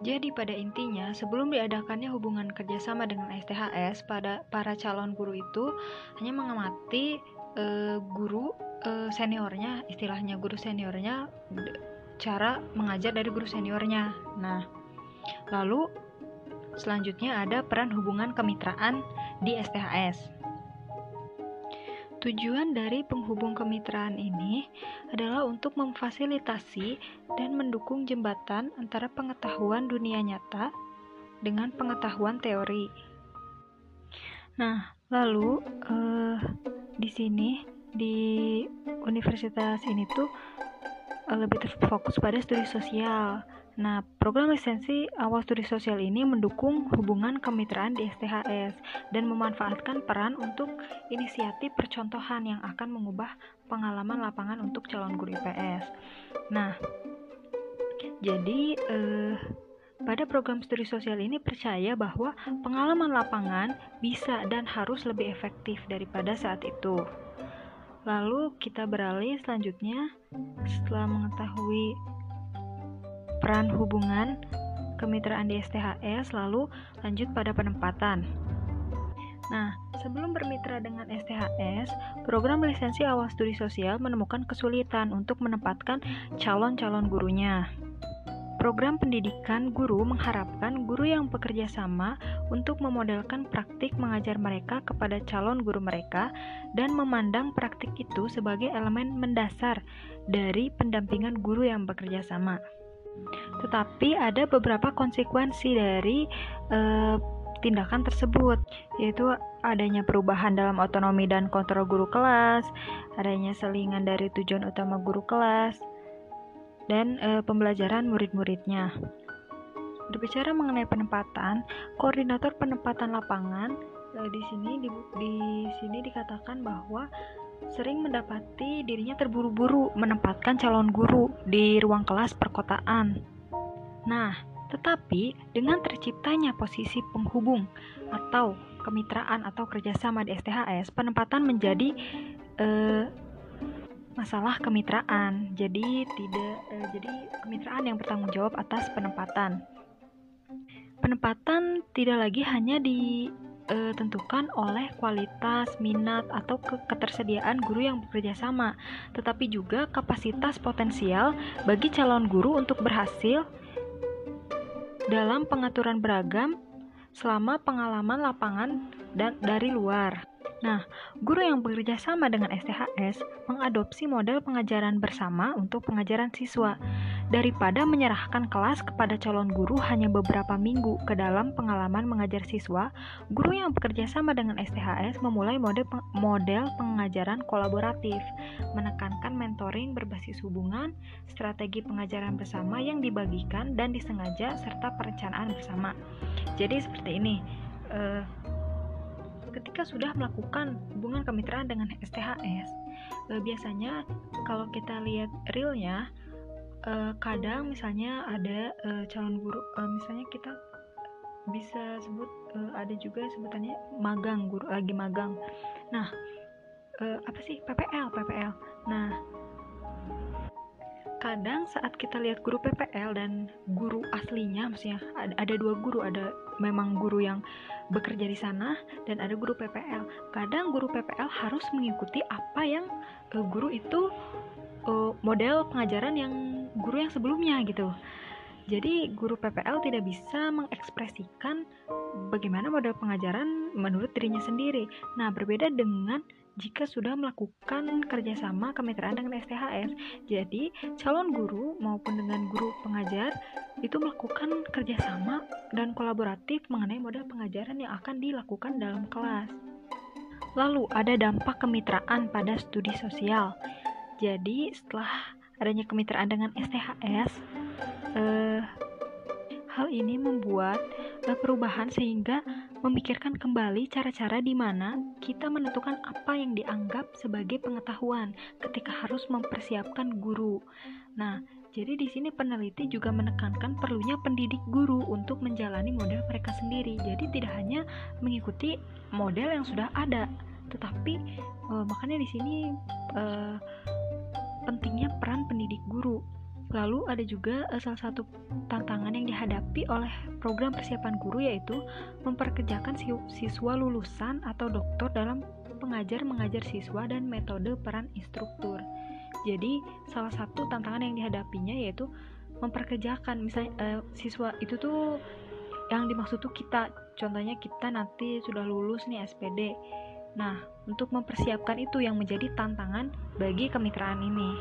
Jadi pada intinya, sebelum diadakannya hubungan kerjasama dengan STHS, pada para calon guru itu hanya mengamati uh, guru uh, seniornya, istilahnya guru seniornya cara mengajar dari guru seniornya. Nah, lalu selanjutnya ada peran hubungan kemitraan di STHS. Tujuan dari penghubung kemitraan ini adalah untuk memfasilitasi dan mendukung jembatan antara pengetahuan dunia nyata dengan pengetahuan teori. Nah, lalu eh, di sini di universitas ini tuh Eh, lebih terfokus pada studi sosial. Nah, program lisensi awal studi sosial ini mendukung hubungan kemitraan di STHS dan memanfaatkan peran untuk inisiatif percontohan yang akan mengubah pengalaman lapangan untuk calon guru IPS. Nah, jadi eh, pada program studi sosial ini percaya bahwa pengalaman lapangan bisa dan harus lebih efektif daripada saat itu. Lalu kita beralih selanjutnya setelah mengetahui peran hubungan kemitraan di STHS, lalu lanjut pada penempatan. Nah, sebelum bermitra dengan STHS, program lisensi awal studi sosial menemukan kesulitan untuk menempatkan calon-calon gurunya. Program pendidikan guru mengharapkan guru yang bekerja sama untuk memodelkan praktik mengajar mereka kepada calon guru mereka dan memandang praktik itu sebagai elemen mendasar dari pendampingan guru yang bekerja sama. Tetapi ada beberapa konsekuensi dari uh, tindakan tersebut, yaitu adanya perubahan dalam otonomi dan kontrol guru kelas, adanya selingan dari tujuan utama guru kelas, dan e, pembelajaran murid-muridnya. Berbicara mengenai penempatan, koordinator penempatan lapangan e, di sini di, di sini dikatakan bahwa sering mendapati dirinya terburu-buru menempatkan calon guru di ruang kelas perkotaan. Nah, tetapi dengan terciptanya posisi penghubung atau kemitraan atau kerjasama di STHS, penempatan menjadi eh, masalah kemitraan. Jadi tidak eh, jadi kemitraan yang bertanggung jawab atas penempatan. Penempatan tidak lagi hanya ditentukan oleh kualitas, minat, atau ke ketersediaan guru yang bekerja sama, tetapi juga kapasitas potensial bagi calon guru untuk berhasil dalam pengaturan beragam selama pengalaman lapangan dan dari luar. Nah, guru yang bekerja sama dengan STHS mengadopsi model pengajaran bersama untuk pengajaran siswa daripada menyerahkan kelas kepada calon guru hanya beberapa minggu ke dalam pengalaman mengajar siswa. Guru yang bekerja sama dengan STHS memulai model model pengajaran kolaboratif, menekankan mentoring berbasis hubungan, strategi pengajaran bersama yang dibagikan dan disengaja serta perencanaan bersama. Jadi seperti ini. Uh, ketika sudah melakukan hubungan kemitraan dengan STHS eh, biasanya kalau kita lihat realnya eh, kadang misalnya ada eh, calon guru misalnya kita bisa sebut ada juga sebutannya magang guru lagi magang. Nah apa sih? PPL PPL nah kadang saat kita lihat guru PPL dan guru aslinya maksudnya ada, dua guru ada memang guru yang bekerja di sana dan ada guru PPL kadang guru PPL harus mengikuti apa yang uh, guru itu uh, model pengajaran yang guru yang sebelumnya gitu. Jadi guru PPL tidak bisa mengekspresikan bagaimana model pengajaran menurut dirinya sendiri. Nah berbeda dengan jika sudah melakukan kerjasama kemitraan dengan STHS. Jadi, calon guru maupun dengan guru pengajar itu melakukan kerjasama dan kolaboratif mengenai model pengajaran yang akan dilakukan dalam kelas. Lalu, ada dampak kemitraan pada studi sosial. Jadi, setelah adanya kemitraan dengan STHS, eh, hal ini membuat eh, perubahan sehingga memikirkan kembali cara-cara di mana kita menentukan apa yang dianggap sebagai pengetahuan ketika harus mempersiapkan guru. Nah, jadi di sini peneliti juga menekankan perlunya pendidik guru untuk menjalani model mereka sendiri. Jadi tidak hanya mengikuti model yang sudah ada, tetapi uh, makanya di sini uh, pentingnya peran pendidik guru Lalu ada juga uh, salah satu tantangan yang dihadapi oleh program persiapan guru yaitu memperkerjakan siswa lulusan atau doktor dalam pengajar mengajar siswa dan metode peran instruktur. Jadi salah satu tantangan yang dihadapinya yaitu memperkerjakan misalnya uh, siswa itu tuh yang dimaksud tuh kita contohnya kita nanti sudah lulus nih SPD. Nah, untuk mempersiapkan itu yang menjadi tantangan bagi kemitraan ini.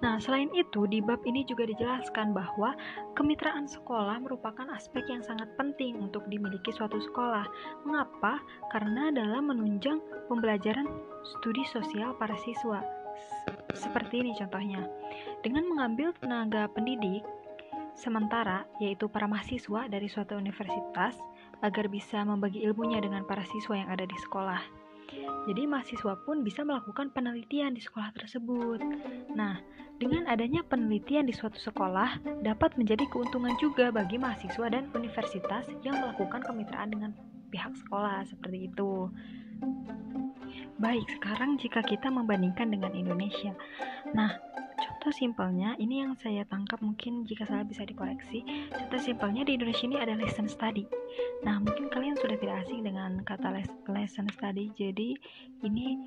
Nah, selain itu, di bab ini juga dijelaskan bahwa kemitraan sekolah merupakan aspek yang sangat penting untuk dimiliki suatu sekolah. Mengapa? Karena dalam menunjang pembelajaran studi sosial para siswa. Seperti ini contohnya. Dengan mengambil tenaga pendidik sementara, yaitu para mahasiswa dari suatu universitas, agar bisa membagi ilmunya dengan para siswa yang ada di sekolah. Jadi mahasiswa pun bisa melakukan penelitian di sekolah tersebut. Nah, dengan adanya penelitian di suatu sekolah dapat menjadi keuntungan juga bagi mahasiswa dan universitas yang melakukan kemitraan dengan pihak sekolah seperti itu. Baik, sekarang jika kita membandingkan dengan Indonesia. Nah, contoh simpelnya, ini yang saya tangkap mungkin jika salah bisa dikoreksi. Contoh simpelnya di Indonesia ini ada lesson study. Nah, mungkin kalian sudah tidak asing dengan kata lesson study. Jadi, ini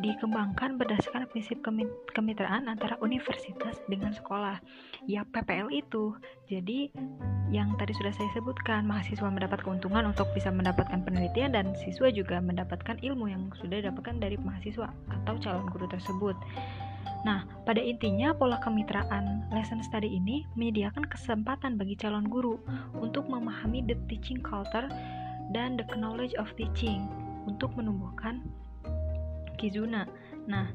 dikembangkan berdasarkan prinsip kemitraan antara universitas dengan sekolah. Ya, PPL itu. Jadi, yang tadi sudah saya sebutkan, mahasiswa mendapat keuntungan untuk bisa mendapatkan penelitian dan siswa juga mendapatkan ilmu yang sudah didapatkan dari mahasiswa atau calon guru tersebut. Nah, pada intinya pola kemitraan lesson study ini menyediakan kesempatan bagi calon guru untuk memahami the teaching culture dan the knowledge of teaching untuk menumbuhkan Kizuna. Nah,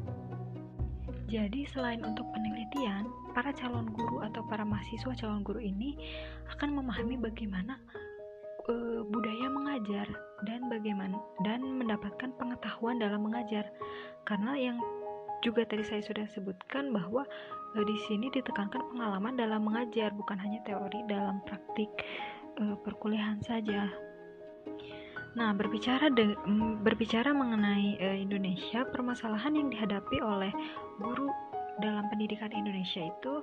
jadi selain untuk penelitian, para calon guru atau para mahasiswa calon guru ini akan memahami bagaimana uh, budaya mengajar dan bagaimana dan mendapatkan pengetahuan dalam mengajar. Karena yang juga tadi saya sudah sebutkan bahwa uh, di sini ditekankan pengalaman dalam mengajar bukan hanya teori dalam praktik uh, perkuliahan saja. Nah, berbicara de, berbicara mengenai uh, Indonesia, permasalahan yang dihadapi oleh guru dalam pendidikan Indonesia itu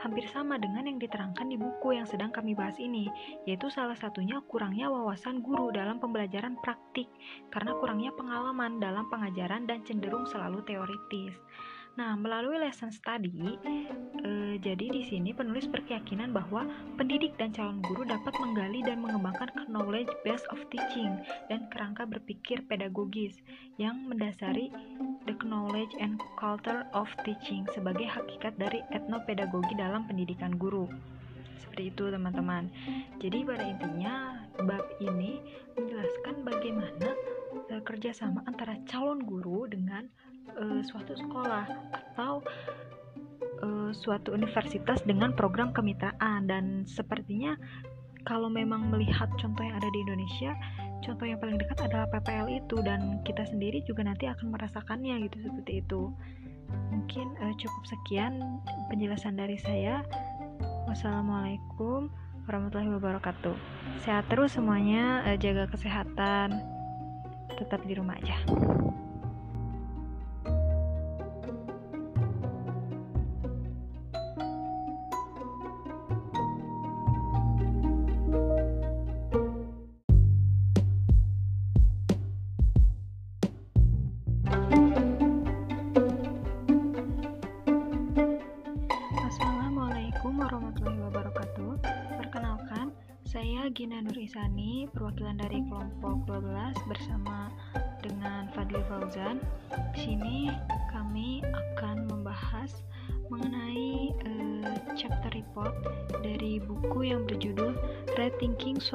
hampir sama dengan yang diterangkan di buku yang sedang kami bahas ini, yaitu salah satunya kurangnya wawasan guru dalam pembelajaran praktik karena kurangnya pengalaman dalam pengajaran dan cenderung selalu teoritis. Nah, melalui lesson study, eh, jadi di sini penulis berkeyakinan bahwa pendidik dan calon guru dapat menggali dan mengembangkan knowledge base of teaching dan kerangka berpikir pedagogis yang mendasari the knowledge and culture of teaching sebagai hakikat dari etnopedagogi dalam pendidikan guru. Seperti itu, teman-teman. Jadi pada intinya bab ini menjelaskan bagaimana eh, kerjasama antara calon guru dengan uh, suatu sekolah atau uh, suatu universitas dengan program kemitraan. Dan sepertinya kalau memang melihat contoh yang ada di Indonesia contoh yang paling dekat adalah PPL itu. Dan kita sendiri juga nanti akan merasakannya gitu seperti itu. Mungkin uh, cukup sekian penjelasan dari saya. Wassalamualaikum warahmatullahi wabarakatuh. Sehat terus semuanya, uh, jaga kesehatan, tetap di rumah aja.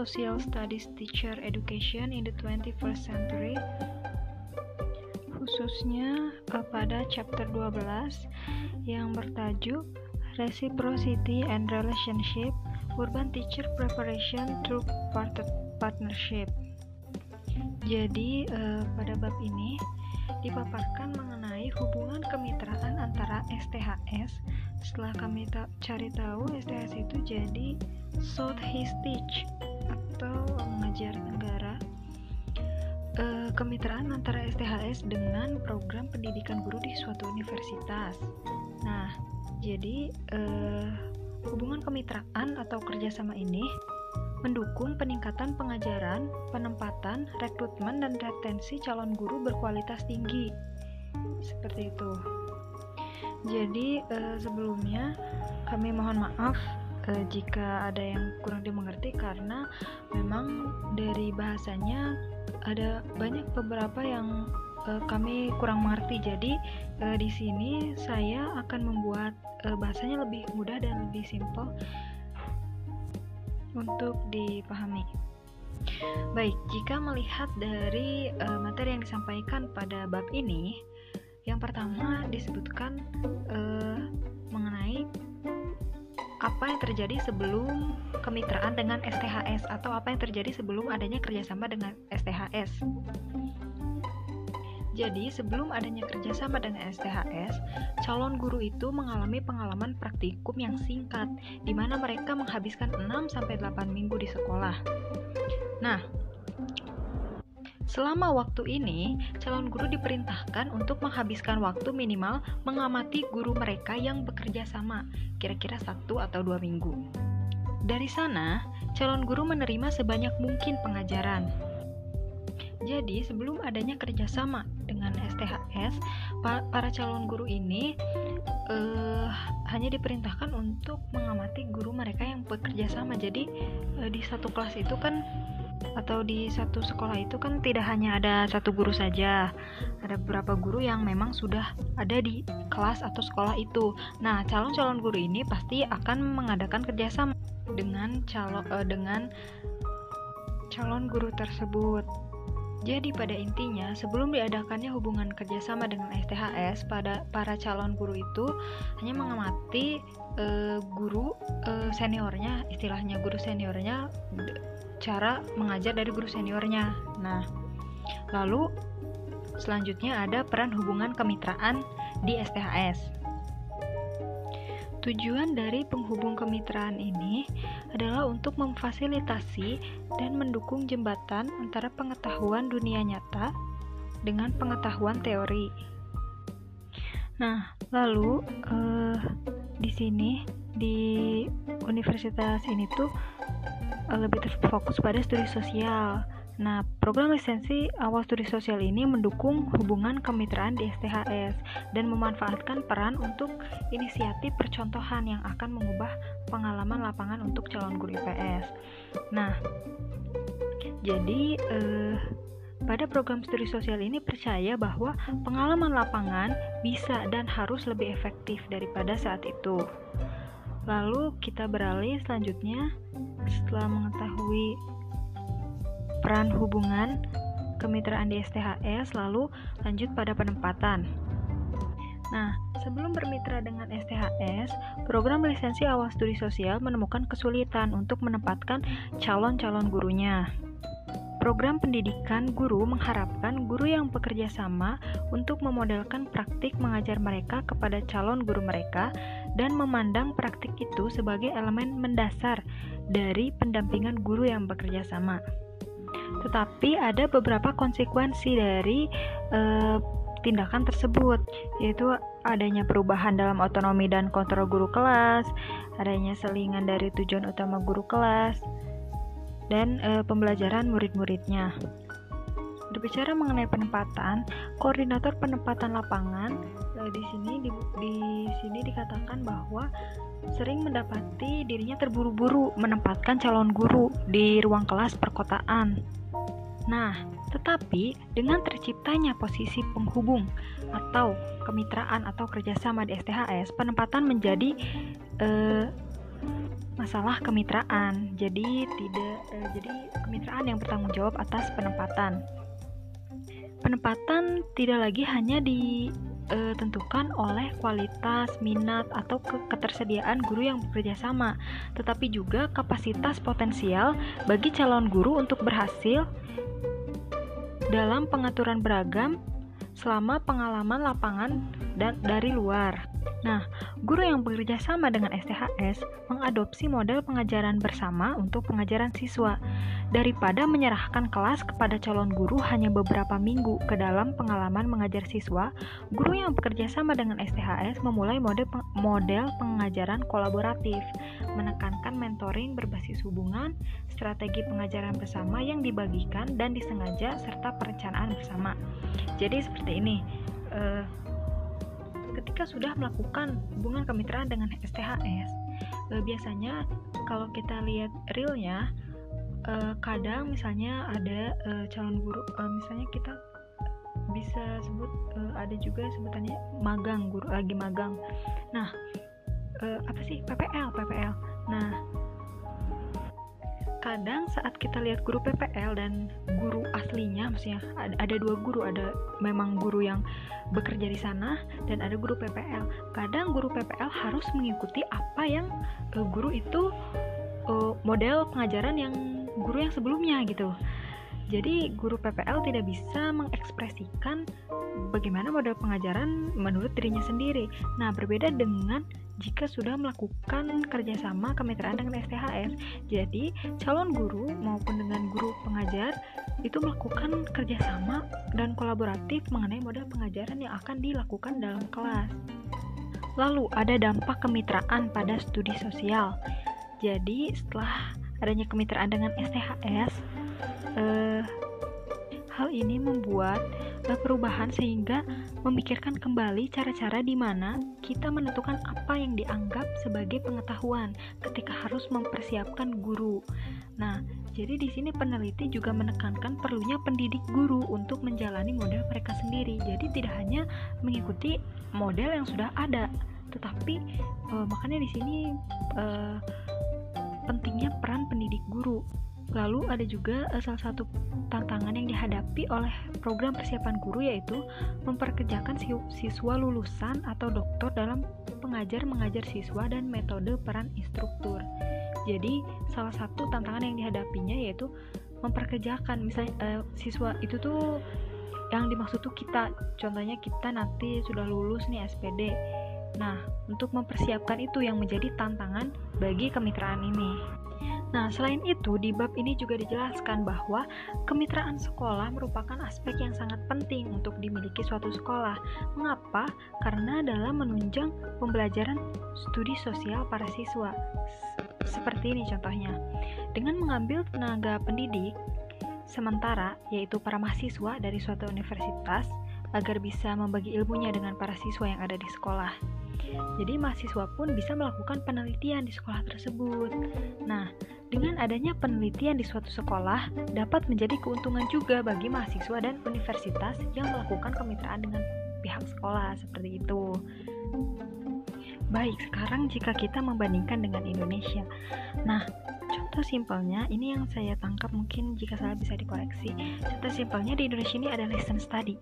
Social Studies Teacher Education in the 21st Century khususnya pada chapter 12 yang bertajuk Reciprocity and Relationship Urban Teacher Preparation Through Partnership. Jadi uh, pada bab ini dipaparkan mengenai hubungan kemitraan antara STHS. Setelah kami cari tahu STHS itu jadi South His Teach atau mengajar negara. Uh, kemitraan antara STHS dengan program pendidikan guru di suatu universitas. Nah, jadi uh, Hubungan kemitraan atau kerjasama ini mendukung peningkatan pengajaran, penempatan, rekrutmen, dan retensi calon guru berkualitas tinggi. Seperti itu. Jadi eh, sebelumnya kami mohon maaf eh, jika ada yang kurang dimengerti karena memang dari bahasanya ada banyak beberapa yang uh, kami kurang mengerti. Jadi uh, di sini saya akan membuat uh, bahasanya lebih mudah dan lebih simpel untuk dipahami. Baik, jika melihat dari uh, materi yang disampaikan pada bab ini, yang pertama disebutkan uh, mengenai apa yang terjadi sebelum kemitraan dengan STHS atau apa yang terjadi sebelum adanya kerjasama dengan STHS. Jadi, sebelum adanya kerjasama dengan STHS, calon guru itu mengalami pengalaman praktikum yang singkat, di mana mereka menghabiskan 6-8 minggu di sekolah. Nah, Selama waktu ini, calon guru diperintahkan untuk menghabiskan waktu minimal mengamati guru mereka yang bekerja sama, kira-kira satu atau dua minggu. Dari sana, calon guru menerima sebanyak mungkin pengajaran. Jadi, sebelum adanya kerjasama dengan STHS, para calon guru ini uh, hanya diperintahkan untuk mengamati guru mereka yang bekerja sama. Jadi, uh, di satu kelas itu kan atau di satu sekolah itu kan tidak hanya ada satu guru saja, ada beberapa guru yang memang sudah ada di kelas atau sekolah itu. Nah, calon-calon guru ini pasti akan mengadakan kerjasama dengan calon uh, dengan calon guru tersebut. Jadi pada intinya, sebelum diadakannya hubungan kerjasama dengan STHS, pada para calon guru itu hanya mengamati uh, guru uh, seniornya, istilahnya guru seniornya, cara mengajar dari guru seniornya. Nah, lalu selanjutnya ada peran hubungan kemitraan di STHS. Tujuan dari penghubung kemitraan ini adalah untuk memfasilitasi dan mendukung jembatan antara pengetahuan dunia nyata dengan pengetahuan teori. Nah, lalu uh, di sini di universitas ini tuh uh, lebih terfokus pada studi sosial. Nah, program lisensi awal studi sosial ini mendukung hubungan kemitraan di STHS dan memanfaatkan peran untuk inisiatif percontohan yang akan mengubah pengalaman lapangan untuk calon guru IPS. Nah, jadi eh, pada program studi sosial ini percaya bahwa pengalaman lapangan bisa dan harus lebih efektif daripada saat itu. Lalu kita beralih selanjutnya setelah mengetahui peran hubungan kemitraan di STHS, lalu lanjut pada penempatan. Nah, sebelum bermitra dengan STHS, program lisensi awal studi sosial menemukan kesulitan untuk menempatkan calon-calon gurunya. Program pendidikan guru mengharapkan guru yang bekerja sama untuk memodelkan praktik mengajar mereka kepada calon guru mereka dan memandang praktik itu sebagai elemen mendasar dari pendampingan guru yang bekerja sama. Tetapi ada beberapa konsekuensi dari uh, tindakan tersebut, yaitu adanya perubahan dalam otonomi dan kontrol guru kelas, adanya selingan dari tujuan utama guru kelas, dan e, pembelajaran murid-muridnya. Berbicara mengenai penempatan, koordinator penempatan lapangan e, di sini di, di sini dikatakan bahwa sering mendapati dirinya terburu-buru menempatkan calon guru di ruang kelas perkotaan. Nah, tetapi dengan terciptanya posisi penghubung atau kemitraan atau kerjasama di STHS, penempatan menjadi eh, masalah kemitraan. Jadi tidak eh, jadi kemitraan yang bertanggung jawab atas penempatan. Penempatan tidak lagi hanya ditentukan oleh kualitas, minat, atau ketersediaan guru yang bekerja sama, tetapi juga kapasitas potensial bagi calon guru untuk berhasil dalam pengaturan beragam selama pengalaman lapangan dan dari luar. Nah, guru yang bekerja sama dengan STHS mengadopsi model pengajaran bersama untuk pengajaran siswa daripada menyerahkan kelas kepada calon guru hanya beberapa minggu ke dalam pengalaman mengajar siswa. Guru yang bekerja sama dengan STHS memulai model model pengajaran kolaboratif, menekankan mentoring berbasis hubungan, strategi pengajaran bersama yang dibagikan dan disengaja serta perencanaan bersama. Jadi seperti ini. Uh, ketika sudah melakukan hubungan kemitraan dengan STHS, eh, biasanya kalau kita lihat realnya, eh, kadang misalnya ada eh, calon guru, misalnya kita bisa sebut ada juga sebutannya magang guru lagi magang. Nah, apa sih PPL PPL? Nah, kadang saat kita lihat guru PPL dan guru aslinya maksudnya ada, ada dua guru ada memang guru yang bekerja di sana dan ada guru PPL kadang guru PPL harus mengikuti apa yang uh, guru itu uh, model pengajaran yang guru yang sebelumnya gitu jadi guru PPL tidak bisa mengekspresikan bagaimana model pengajaran menurut dirinya sendiri. Nah, berbeda dengan jika sudah melakukan kerjasama kemitraan dengan STHS. Jadi, calon guru maupun dengan guru pengajar itu melakukan kerjasama dan kolaboratif mengenai model pengajaran yang akan dilakukan dalam kelas. Lalu, ada dampak kemitraan pada studi sosial. Jadi, setelah adanya kemitraan dengan STHS, eh, hal ini membuat perubahan sehingga memikirkan kembali cara-cara di mana kita menentukan apa yang dianggap sebagai pengetahuan ketika harus mempersiapkan guru. Nah, jadi di sini peneliti juga menekankan perlunya pendidik guru untuk menjalani model mereka sendiri. Jadi tidak hanya mengikuti model yang sudah ada, tetapi uh, makanya di sini uh, pentingnya peran pendidik guru Lalu ada juga uh, salah satu tantangan yang dihadapi oleh program persiapan guru yaitu memperkerjakan siswa lulusan atau doktor dalam pengajar mengajar siswa dan metode peran instruktur. Jadi salah satu tantangan yang dihadapinya yaitu memperkerjakan misalnya uh, siswa itu tuh yang dimaksud tuh kita contohnya kita nanti sudah lulus nih SPD Nah, untuk mempersiapkan itu yang menjadi tantangan bagi kemitraan ini. Nah, selain itu, di bab ini juga dijelaskan bahwa kemitraan sekolah merupakan aspek yang sangat penting untuk dimiliki suatu sekolah. Mengapa? Karena dalam menunjang pembelajaran studi sosial para siswa. Seperti ini contohnya. Dengan mengambil tenaga pendidik sementara, yaitu para mahasiswa dari suatu universitas, agar bisa membagi ilmunya dengan para siswa yang ada di sekolah. Jadi mahasiswa pun bisa melakukan penelitian di sekolah tersebut. Nah, dengan adanya penelitian di suatu sekolah dapat menjadi keuntungan juga bagi mahasiswa dan universitas yang melakukan kemitraan dengan pihak sekolah seperti itu. Baik, sekarang jika kita membandingkan dengan Indonesia. Nah, contoh simpelnya ini yang saya tangkap mungkin jika salah bisa dikoreksi contoh simpelnya di Indonesia ini ada lesson study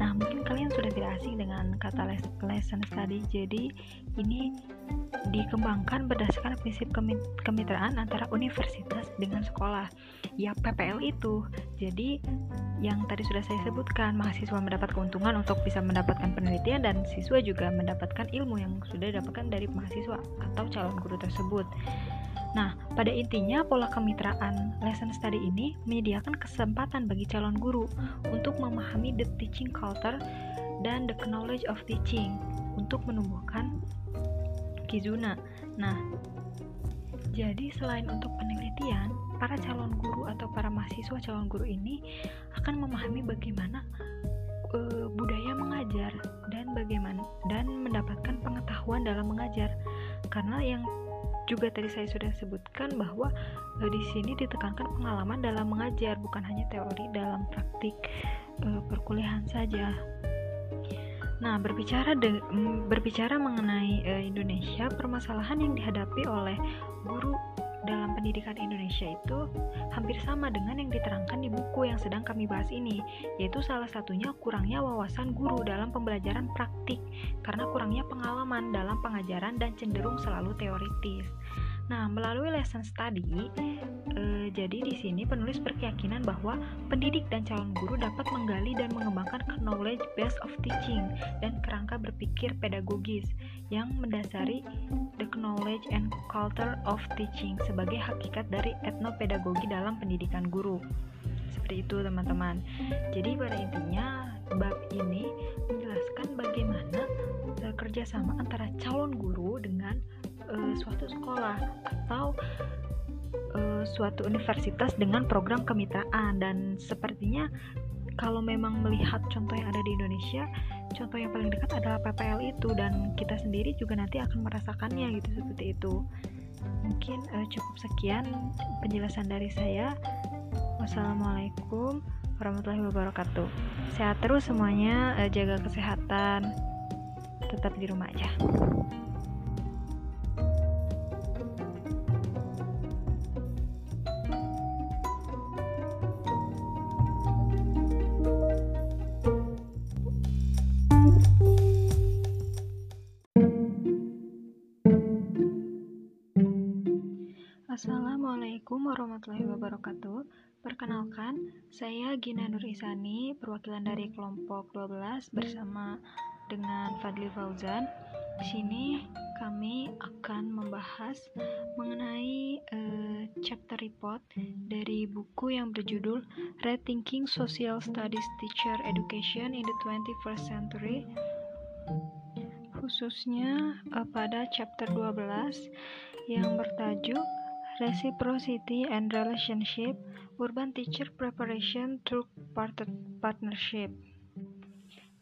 nah mungkin kalian sudah tidak asing dengan kata lesson study jadi ini dikembangkan berdasarkan prinsip kemitraan antara universitas dengan sekolah ya PPL itu. Jadi yang tadi sudah saya sebutkan mahasiswa mendapat keuntungan untuk bisa mendapatkan penelitian dan siswa juga mendapatkan ilmu yang sudah didapatkan dari mahasiswa atau calon guru tersebut. Nah, pada intinya pola kemitraan lesson study ini menyediakan kesempatan bagi calon guru untuk memahami the teaching culture dan the knowledge of teaching untuk menumbuhkan kizuna. Nah, jadi selain untuk penelitian, para calon guru atau para mahasiswa calon guru ini akan memahami bagaimana uh, budaya mengajar dan bagaimana dan mendapatkan pengetahuan dalam mengajar. Karena yang juga tadi saya sudah sebutkan bahwa e, di sini ditekankan pengalaman dalam mengajar bukan hanya teori dalam praktik e, perkuliahan saja. Nah, berbicara de, berbicara mengenai e, Indonesia, permasalahan yang dihadapi oleh guru dalam pendidikan Indonesia itu hampir sama dengan yang diterangkan di buku yang sedang kami bahas ini, yaitu salah satunya kurangnya wawasan guru dalam pembelajaran praktik karena kurangnya pengalaman dalam pengajaran dan cenderung selalu teoritis. Nah, melalui lesson study, eh, jadi di sini penulis berkeyakinan bahwa pendidik dan calon guru dapat menggali dan mengembangkan knowledge base of teaching dan kerangka berpikir pedagogis yang mendasari the knowledge and culture of teaching sebagai hakikat dari etnopedagogi dalam pendidikan guru. Seperti itu, teman-teman. Jadi pada intinya bab ini menjelaskan bagaimana uh, kerjasama antara calon guru dengan uh, suatu sekolah atau uh, suatu universitas dengan program kemitraan. Dan sepertinya kalau memang melihat contoh yang ada di Indonesia contoh yang paling dekat adalah PPL itu dan kita sendiri juga nanti akan merasakannya gitu seperti itu. Mungkin uh, cukup sekian penjelasan dari saya. Wassalamualaikum warahmatullahi wabarakatuh. Sehat terus semuanya uh, jaga kesehatan tetap di rumah aja Assalamualaikum warahmatullahi wabarakatuh. Perkenalkan, saya Gina Nur Isani, perwakilan dari kelompok 12 bersama dengan Fadli Fauzan. Di sini kami akan membahas mengenai uh, chapter report dari buku yang berjudul Rethinking Social Studies Teacher Education in the 21st Century khususnya uh, pada chapter 12 yang bertajuk Reciprocity and Relationship, Urban Teacher Preparation Through Partnership.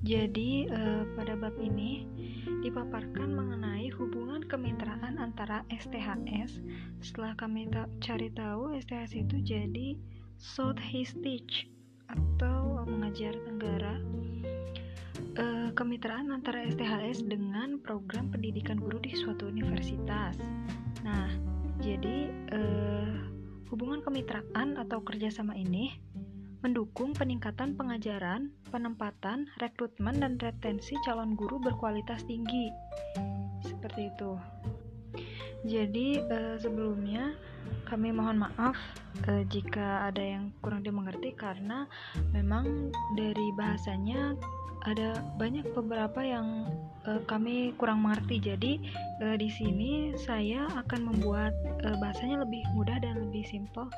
Jadi, eh, pada bab ini dipaparkan mengenai hubungan kemitraan antara STHS. Setelah kami ta cari tahu, STHS itu jadi Southeast Teach atau mengajar Tenggara. Eh, kemitraan antara STHS dengan program pendidikan guru di suatu universitas. Nah, jadi, eh, hubungan kemitraan atau kerjasama ini mendukung peningkatan pengajaran, penempatan, rekrutmen, dan retensi calon guru berkualitas tinggi. Seperti itu. Jadi, eh, sebelumnya kami mohon maaf eh, jika ada yang kurang dimengerti karena memang dari bahasanya ada banyak beberapa yang uh, kami kurang mengerti. Jadi uh, di sini saya akan membuat uh, bahasanya lebih mudah dan lebih simpel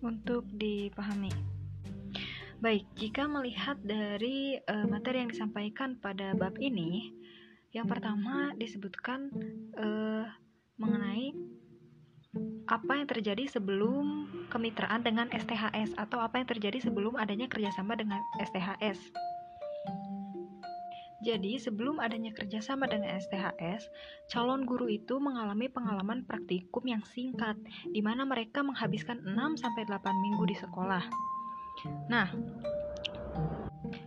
untuk dipahami. Baik, jika melihat dari uh, materi yang disampaikan pada bab ini, yang pertama disebutkan uh, mengenai apa yang terjadi sebelum kemitraan dengan STHS atau apa yang terjadi sebelum adanya kerjasama dengan STHS. Jadi, sebelum adanya kerjasama dengan STHS, calon guru itu mengalami pengalaman praktikum yang singkat, di mana mereka menghabiskan 6-8 minggu di sekolah. Nah,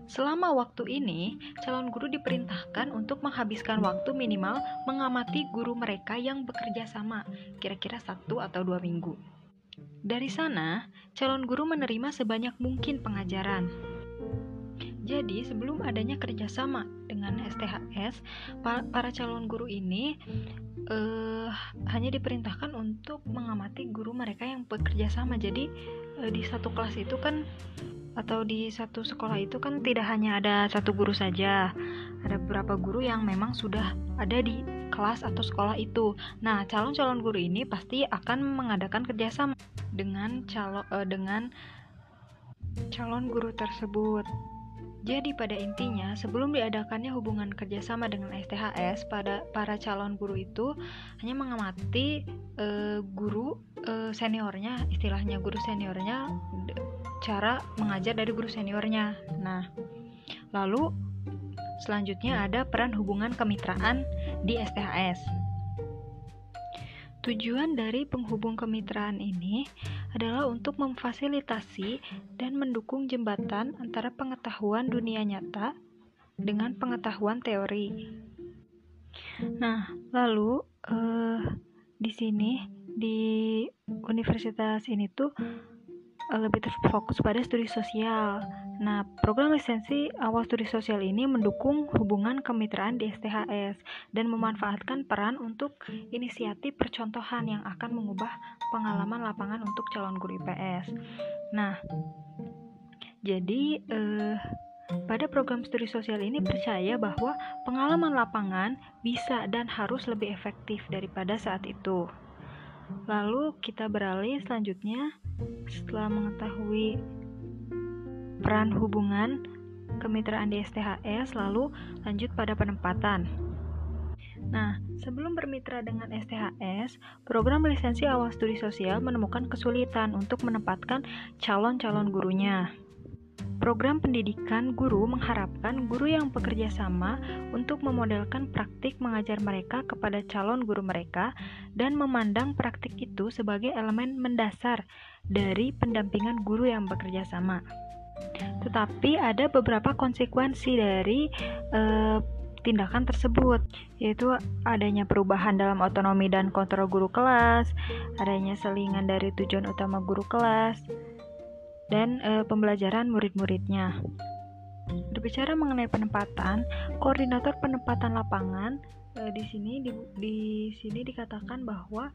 Selama waktu ini, calon guru diperintahkan untuk menghabiskan waktu minimal mengamati guru mereka yang bekerja sama, kira-kira satu atau dua minggu. Dari sana, calon guru menerima sebanyak mungkin pengajaran. Jadi, sebelum adanya kerjasama dengan STHS, para calon guru ini uh, hanya diperintahkan untuk mengamati guru mereka yang bekerja sama. Jadi, uh, di satu kelas itu kan atau di satu sekolah itu kan tidak hanya ada satu guru saja, ada beberapa guru yang memang sudah ada di kelas atau sekolah itu. Nah, calon-calon guru ini pasti akan mengadakan kerjasama dengan calon uh, dengan calon guru tersebut. Jadi pada intinya, sebelum diadakannya hubungan kerjasama dengan STHS, pada para calon guru itu hanya mengamati uh, guru uh, seniornya, istilahnya guru seniornya cara mengajar dari guru seniornya. Nah, lalu selanjutnya ada peran hubungan kemitraan di STHS. Tujuan dari penghubung kemitraan ini adalah untuk memfasilitasi dan mendukung jembatan antara pengetahuan dunia nyata dengan pengetahuan teori. Nah, lalu uh, di sini di universitas ini tuh Eh, lebih terfokus pada studi sosial. Nah, program lisensi awal studi sosial ini mendukung hubungan kemitraan di STHS dan memanfaatkan peran untuk inisiatif percontohan yang akan mengubah pengalaman lapangan untuk calon guru IPS. Nah, jadi eh, pada program studi sosial ini percaya bahwa pengalaman lapangan bisa dan harus lebih efektif daripada saat itu. Lalu kita beralih selanjutnya setelah mengetahui peran hubungan kemitraan di STHS lalu lanjut pada penempatan. Nah, sebelum bermitra dengan STHS, program lisensi awal studi sosial menemukan kesulitan untuk menempatkan calon-calon gurunya. Program pendidikan guru mengharapkan guru yang bekerja sama untuk memodelkan praktik mengajar mereka kepada calon guru mereka dan memandang praktik itu sebagai elemen mendasar dari pendampingan guru yang bekerja sama. Tetapi ada beberapa konsekuensi dari uh, tindakan tersebut, yaitu adanya perubahan dalam otonomi dan kontrol guru kelas, adanya selingan dari tujuan utama guru kelas, dan e, pembelajaran murid-muridnya. Berbicara mengenai penempatan, koordinator penempatan lapangan e, di sini di, di sini dikatakan bahwa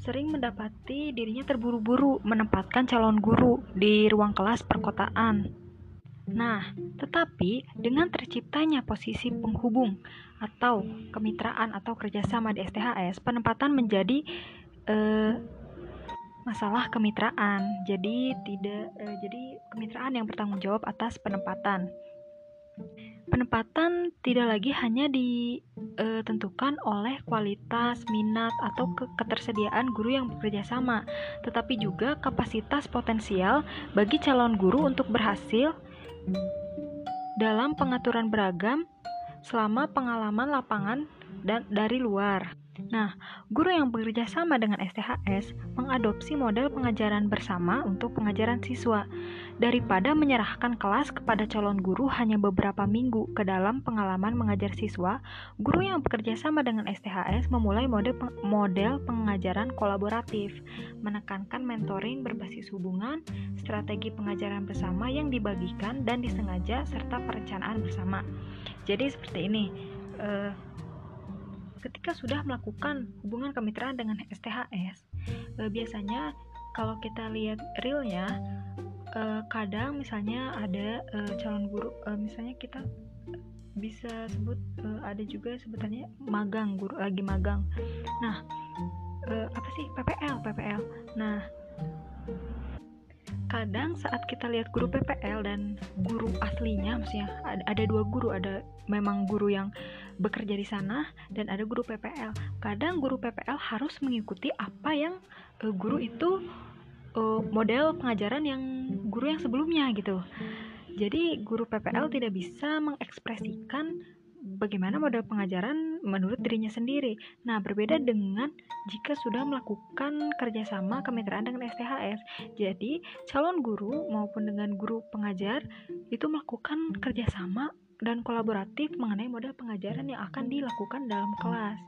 sering mendapati dirinya terburu-buru menempatkan calon guru di ruang kelas perkotaan. Nah, tetapi dengan terciptanya posisi penghubung atau kemitraan atau kerjasama di STHS, penempatan menjadi eh, masalah kemitraan. Jadi tidak eh, jadi kemitraan yang bertanggung jawab atas penempatan. Penempatan tidak lagi hanya ditentukan oleh kualitas, minat, atau ke ketersediaan guru yang bekerja sama, tetapi juga kapasitas potensial bagi calon guru untuk berhasil dalam pengaturan beragam selama pengalaman lapangan dan dari luar. Nah, guru yang bekerja sama dengan STHS mengadopsi model pengajaran bersama untuk pengajaran siswa daripada menyerahkan kelas kepada calon guru hanya beberapa minggu ke dalam pengalaman mengajar siswa. Guru yang bekerja sama dengan STHS memulai model model pengajaran kolaboratif, menekankan mentoring berbasis hubungan, strategi pengajaran bersama yang dibagikan dan disengaja serta perencanaan bersama. Jadi seperti ini. Uh, ketika sudah melakukan hubungan kemitraan dengan STHS, e, biasanya kalau kita lihat realnya, e, kadang misalnya ada e, calon guru, misalnya kita bisa sebut ada juga sebutannya magang guru lagi magang. Nah, apa sih PPL PPL? Nah, kadang saat kita lihat guru PPL dan guru aslinya maksudnya ada dua guru ada memang guru yang bekerja di sana dan ada guru PPL kadang guru PPL harus mengikuti apa yang uh, guru itu uh, model pengajaran yang guru yang sebelumnya gitu jadi guru PPL tidak bisa mengekspresikan bagaimana model pengajaran menurut dirinya sendiri. Nah, berbeda dengan jika sudah melakukan kerjasama kemitraan dengan STHS. Jadi, calon guru maupun dengan guru pengajar itu melakukan kerjasama dan kolaboratif mengenai model pengajaran yang akan dilakukan dalam kelas.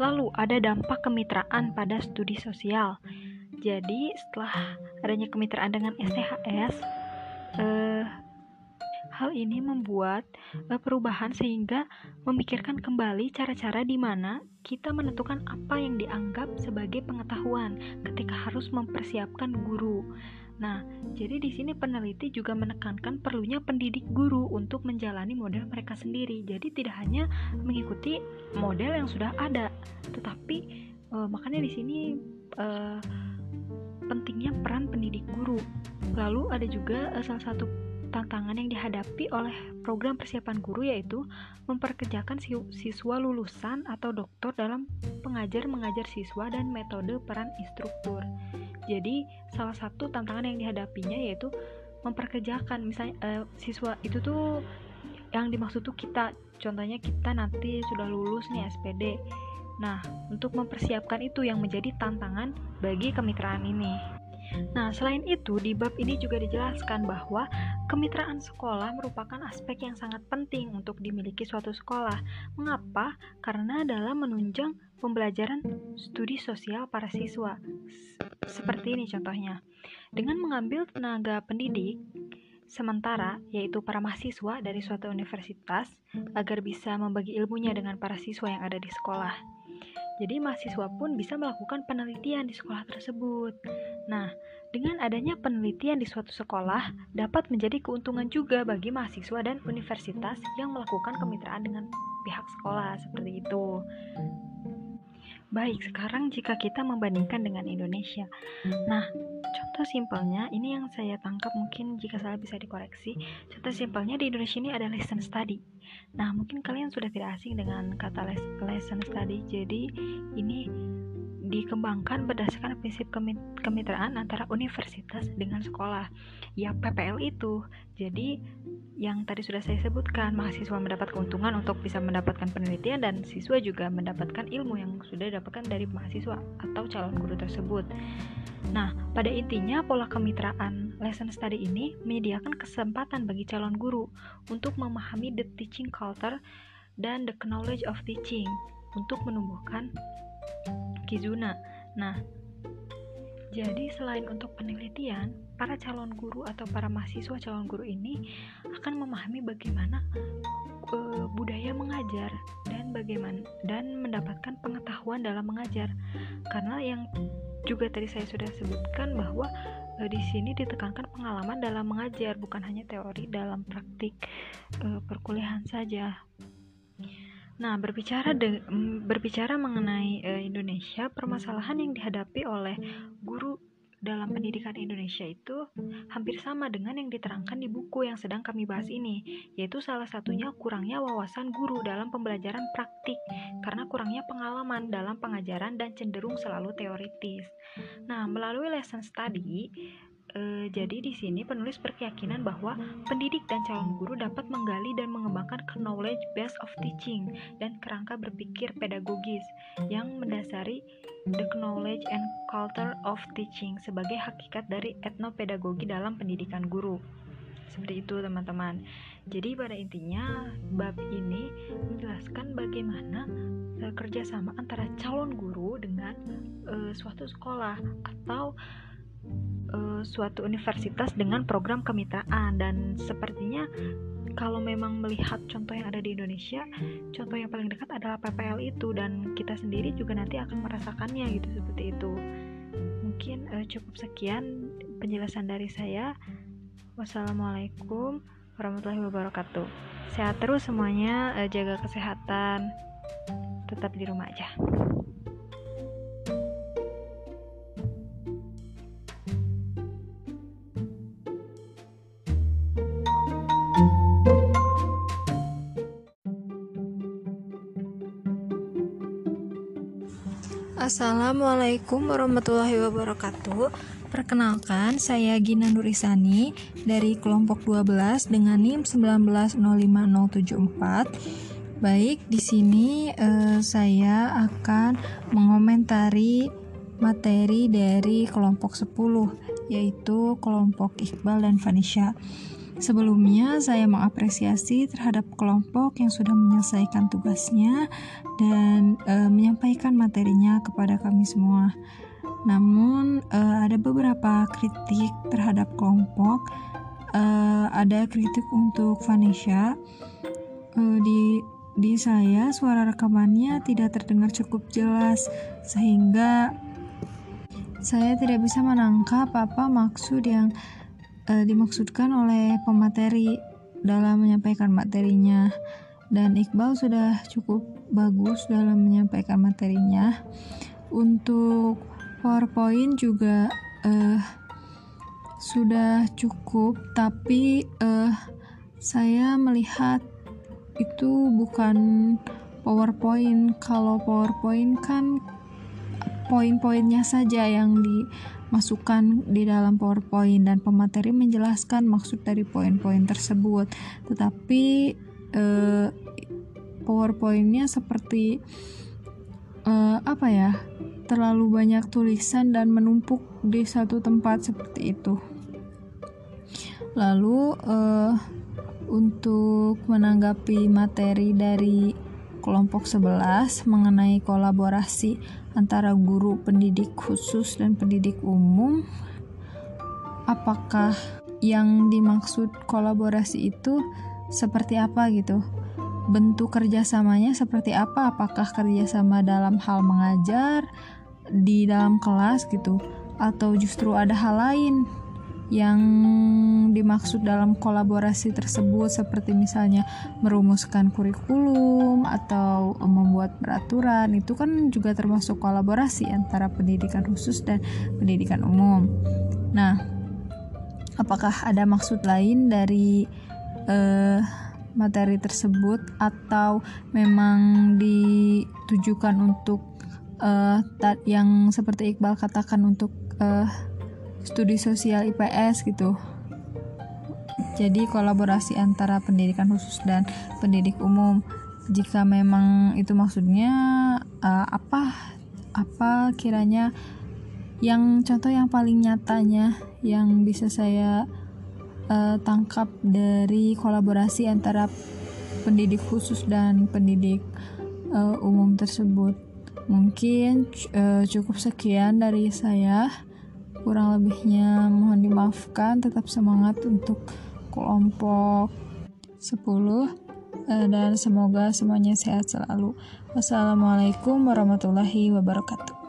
Lalu, ada dampak kemitraan pada studi sosial. Jadi, setelah adanya kemitraan dengan STHS, eh, Hal ini membuat uh, perubahan sehingga memikirkan kembali cara-cara di mana kita menentukan apa yang dianggap sebagai pengetahuan ketika harus mempersiapkan guru. Nah, jadi di sini peneliti juga menekankan perlunya pendidik guru untuk menjalani model mereka sendiri. Jadi tidak hanya mengikuti model yang sudah ada, tetapi uh, makanya di sini uh, pentingnya peran pendidik guru. Lalu ada juga uh, salah satu tantangan yang dihadapi oleh program persiapan guru yaitu memperkerjakan siswa lulusan atau doktor dalam pengajar mengajar siswa dan metode peran instruktur. Jadi, salah satu tantangan yang dihadapinya yaitu memperkerjakan. Misalnya uh, siswa itu tuh yang dimaksud tuh kita. Contohnya kita nanti sudah lulus nih SPD nah untuk mempersiapkan itu yang menjadi tantangan bagi kemitraan ini Nah, selain itu, di bab ini juga dijelaskan bahwa kemitraan sekolah merupakan aspek yang sangat penting untuk dimiliki suatu sekolah. Mengapa? Karena dalam menunjang pembelajaran studi sosial para siswa. Seperti ini contohnya. Dengan mengambil tenaga pendidik, sementara yaitu para mahasiswa dari suatu universitas agar bisa membagi ilmunya dengan para siswa yang ada di sekolah. Jadi mahasiswa pun bisa melakukan penelitian di sekolah tersebut. Nah, dengan adanya penelitian di suatu sekolah dapat menjadi keuntungan juga bagi mahasiswa dan universitas yang melakukan kemitraan dengan pihak sekolah seperti itu. Baik, sekarang jika kita membandingkan dengan Indonesia. Nah, contoh simpelnya, ini yang saya tangkap mungkin jika salah bisa dikoreksi. Contoh simpelnya di Indonesia ini ada lesson study. Nah, mungkin kalian sudah tidak asing dengan kata lesson study. Jadi, ini dikembangkan berdasarkan prinsip kemitraan antara universitas dengan sekolah. Ya, PPL itu. Jadi, yang tadi sudah saya sebutkan, mahasiswa mendapat keuntungan untuk bisa mendapatkan penelitian dan siswa juga mendapatkan ilmu yang sudah didapatkan dari mahasiswa atau calon guru tersebut. Nah, pada intinya pola kemitraan lesson study ini menyediakan kesempatan bagi calon guru untuk memahami the teaching culture dan the knowledge of teaching untuk menumbuhkan kizuna. Nah, jadi selain untuk penelitian, para calon guru atau para mahasiswa calon guru ini akan memahami bagaimana uh, budaya mengajar dan bagaimana dan mendapatkan pengetahuan dalam mengajar. Karena yang juga tadi saya sudah sebutkan bahwa uh, di sini ditekankan pengalaman dalam mengajar bukan hanya teori dalam praktik uh, perkuliahan saja. Nah, berbicara de, berbicara mengenai e, Indonesia, permasalahan yang dihadapi oleh guru dalam pendidikan Indonesia itu hampir sama dengan yang diterangkan di buku yang sedang kami bahas ini, yaitu salah satunya kurangnya wawasan guru dalam pembelajaran praktik karena kurangnya pengalaman dalam pengajaran dan cenderung selalu teoritis. Nah, melalui lesson study, E, jadi di sini penulis berkeyakinan bahwa pendidik dan calon guru dapat menggali dan mengembangkan knowledge base of teaching dan kerangka berpikir pedagogis yang mendasari the knowledge and culture of teaching sebagai hakikat dari etnopedagogi dalam pendidikan guru. Seperti itu teman-teman. Jadi pada intinya bab ini menjelaskan bagaimana uh, kerjasama antara calon guru dengan uh, suatu sekolah atau uh, suatu universitas dengan program kemitraan dan sepertinya kalau memang melihat contoh yang ada di Indonesia, contoh yang paling dekat adalah PPL itu dan kita sendiri juga nanti akan merasakannya gitu seperti itu. Mungkin uh, cukup sekian penjelasan dari saya. Wassalamualaikum warahmatullahi wabarakatuh. Sehat terus semuanya, uh, jaga kesehatan, tetap di rumah aja. Assalamualaikum warahmatullahi wabarakatuh Perkenalkan, saya Gina Nurisani dari kelompok 12 dengan NIM 1905074 Baik, di sini uh, saya akan mengomentari materi dari kelompok 10 yaitu kelompok Iqbal dan Vanisha. Sebelumnya saya mengapresiasi terhadap kelompok yang sudah menyelesaikan tugasnya dan uh, menyampaikan materinya kepada kami semua. Namun uh, ada beberapa kritik terhadap kelompok. Uh, ada kritik untuk Vanisha uh, di di saya suara rekamannya tidak terdengar cukup jelas sehingga saya tidak bisa menangkap apa maksud yang uh, dimaksudkan oleh pemateri dalam menyampaikan materinya. Dan Iqbal sudah cukup bagus dalam menyampaikan materinya. Untuk PowerPoint juga uh, sudah cukup. Tapi uh, saya melihat itu bukan PowerPoint. Kalau PowerPoint kan poin-poinnya saja yang dimasukkan di dalam PowerPoint dan pemateri menjelaskan maksud dari poin-poin tersebut. Tetapi eh, PowerPointnya seperti eh, apa ya? Terlalu banyak tulisan dan menumpuk di satu tempat seperti itu. Lalu eh, untuk menanggapi materi dari kelompok 11 mengenai kolaborasi antara guru pendidik khusus dan pendidik umum. Apakah yang dimaksud kolaborasi itu seperti apa gitu? Bentuk kerjasamanya seperti apa? Apakah kerjasama dalam hal mengajar di dalam kelas gitu? Atau justru ada hal lain yang dimaksud dalam kolaborasi tersebut seperti misalnya merumuskan kurikulum atau membuat peraturan itu kan juga termasuk kolaborasi antara pendidikan khusus dan pendidikan umum. Nah, apakah ada maksud lain dari uh, materi tersebut atau memang ditujukan untuk uh, yang seperti Iqbal katakan untuk uh, studi sosial IPS gitu. Jadi kolaborasi antara pendidikan khusus dan pendidik umum. Jika memang itu maksudnya uh, apa apa kiranya yang contoh yang paling nyatanya yang bisa saya uh, tangkap dari kolaborasi antara pendidik khusus dan pendidik uh, umum tersebut. Mungkin uh, cukup sekian dari saya. Kurang lebihnya mohon dimaafkan, tetap semangat untuk kelompok 10 eh, dan semoga semuanya sehat selalu. Wassalamualaikum warahmatullahi wabarakatuh.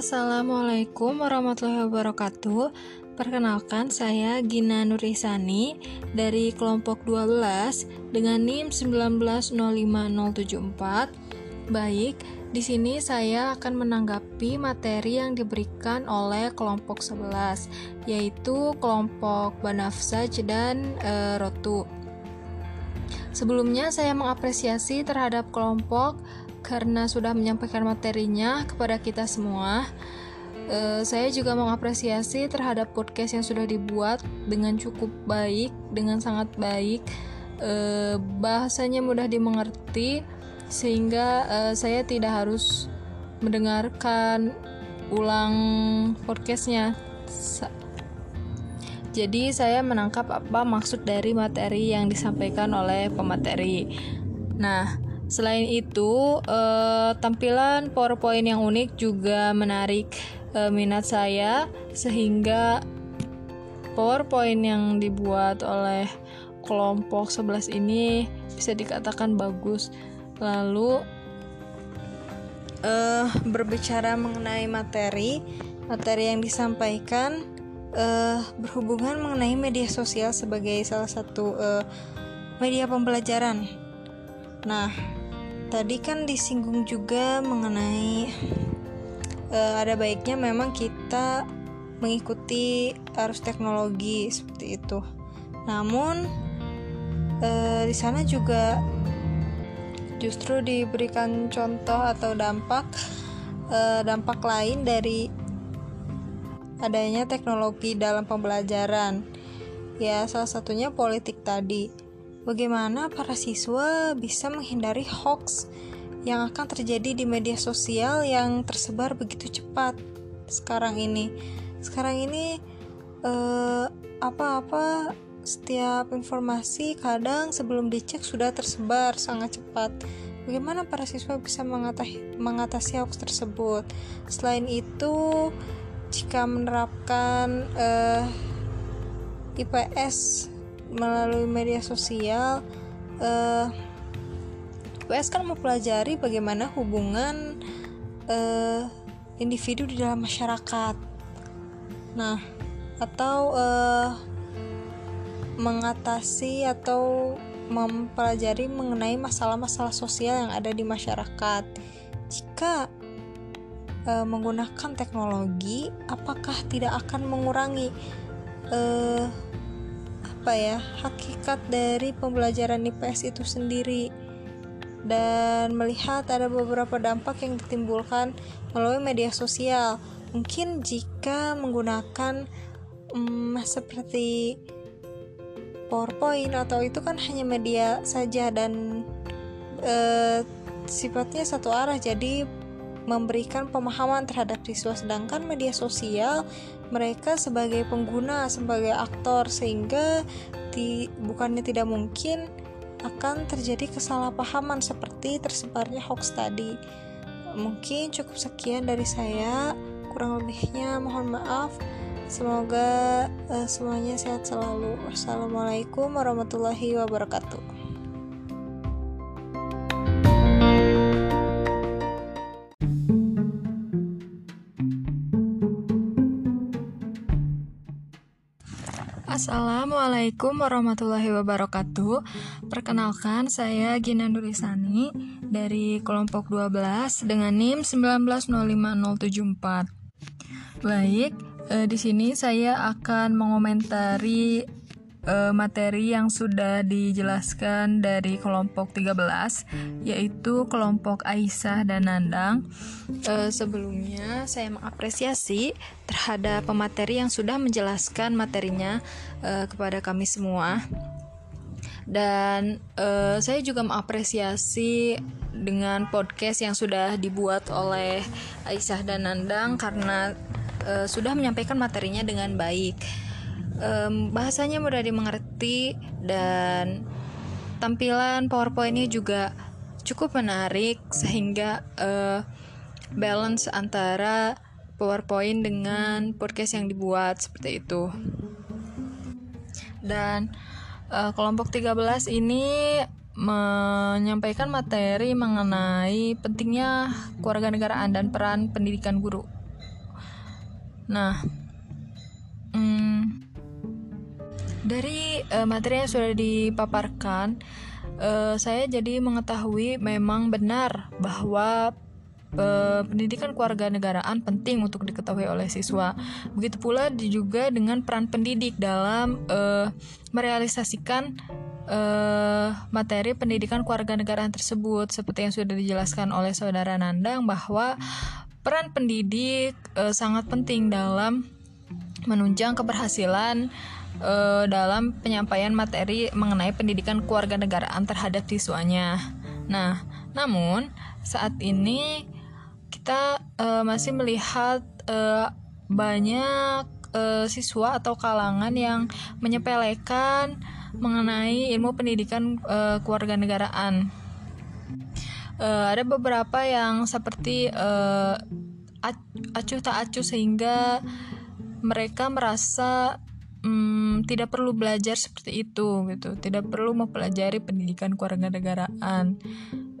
Assalamualaikum warahmatullahi wabarakatuh. Perkenalkan, saya Gina Nurisani dari kelompok 12 dengan NIM 1905074. Baik, di sini saya akan menanggapi materi yang diberikan oleh kelompok 11, yaitu kelompok Banafsaj dan e, Rotu. Sebelumnya saya mengapresiasi terhadap kelompok karena sudah menyampaikan materinya kepada kita semua. Uh, saya juga mengapresiasi terhadap podcast yang sudah dibuat dengan cukup baik, dengan sangat baik. Uh, bahasanya mudah dimengerti, sehingga uh, saya tidak harus mendengarkan ulang podcastnya. Sa jadi saya menangkap apa maksud dari materi yang disampaikan oleh pemateri. Nah, selain itu, tampilan PowerPoint yang unik juga menarik e, minat saya sehingga PowerPoint yang dibuat oleh kelompok 11 ini bisa dikatakan bagus. Lalu uh, berbicara mengenai materi, materi yang disampaikan uh, berhubungan mengenai media sosial sebagai salah satu media pembelajaran. Nah, tadi kan disinggung juga mengenai uh, ada baiknya memang kita mengikuti arus teknologi seperti itu. Namun uh, di sana juga justru diberikan contoh atau dampak uh, dampak lain dari adanya teknologi dalam pembelajaran. Ya, salah satunya politik tadi. Bagaimana para siswa bisa menghindari hoax yang akan terjadi di media sosial yang tersebar begitu cepat sekarang ini. Sekarang ini eh, apa-apa setiap informasi kadang sebelum dicek sudah tersebar sangat cepat. Bagaimana para siswa bisa mengatasi, mengatasi hoax tersebut? Selain itu, jika menerapkan eh, IPS melalui media sosial, eh, IPS kan mempelajari bagaimana hubungan uh, individu di dalam masyarakat. Nah, atau uh, mengatasi atau mempelajari mengenai masalah-masalah sosial yang ada di masyarakat. Jika e, menggunakan teknologi, apakah tidak akan mengurangi apa ya hakikat dari pembelajaran IPS itu sendiri? Dan melihat ada beberapa dampak yang ditimbulkan melalui media sosial. Mungkin jika menggunakan hmm, seperti PowerPoint atau itu kan hanya media saja dan e, sifatnya satu arah jadi memberikan pemahaman terhadap siswa sedangkan media sosial mereka sebagai pengguna sebagai aktor sehingga di, bukannya tidak mungkin akan terjadi kesalahpahaman seperti tersebarnya hoax tadi mungkin cukup sekian dari saya kurang lebihnya mohon maaf Semoga uh, semuanya sehat selalu. Wassalamualaikum warahmatullahi wabarakatuh. Assalamualaikum warahmatullahi wabarakatuh. Perkenalkan saya Gina Nurisani dari kelompok 12 dengan NIM 1905074 Baik, uh, di sini saya akan mengomentari uh, materi yang sudah dijelaskan dari kelompok 13 yaitu kelompok Aisyah dan Nandang. Uh, sebelumnya saya mengapresiasi terhadap pemateri yang sudah menjelaskan materinya uh, kepada kami semua. Dan uh, saya juga mengapresiasi dengan podcast yang sudah dibuat oleh Aisyah dan Nandang karena uh, sudah menyampaikan materinya dengan baik. Um, bahasanya mudah dimengerti dan tampilan PowerPointnya juga cukup menarik sehingga uh, balance antara PowerPoint dengan podcast yang dibuat seperti itu. Dan uh, kelompok 13 ini menyampaikan materi mengenai pentingnya keluarga negaraan dan peran pendidikan guru. Nah, hmm, dari uh, materi yang sudah dipaparkan, uh, saya jadi mengetahui memang benar bahwa uh, pendidikan keluarga negaraan penting untuk diketahui oleh siswa. Begitu pula juga dengan peran pendidik dalam uh, merealisasikan uh, materi pendidikan keluarga negaraan tersebut seperti yang sudah dijelaskan oleh saudara Nandang bahwa Peran pendidik e, sangat penting dalam menunjang keberhasilan e, dalam penyampaian materi mengenai pendidikan keluarga negaraan terhadap siswanya. Nah, namun saat ini kita e, masih melihat e, banyak e, siswa atau kalangan yang menyepelekan mengenai ilmu pendidikan e, keluarga negaraan uh, ada beberapa yang seperti uh, acuh tak acuh sehingga mereka merasa um, tidak perlu belajar seperti itu gitu. Tidak perlu mempelajari pendidikan kewarganegaraan.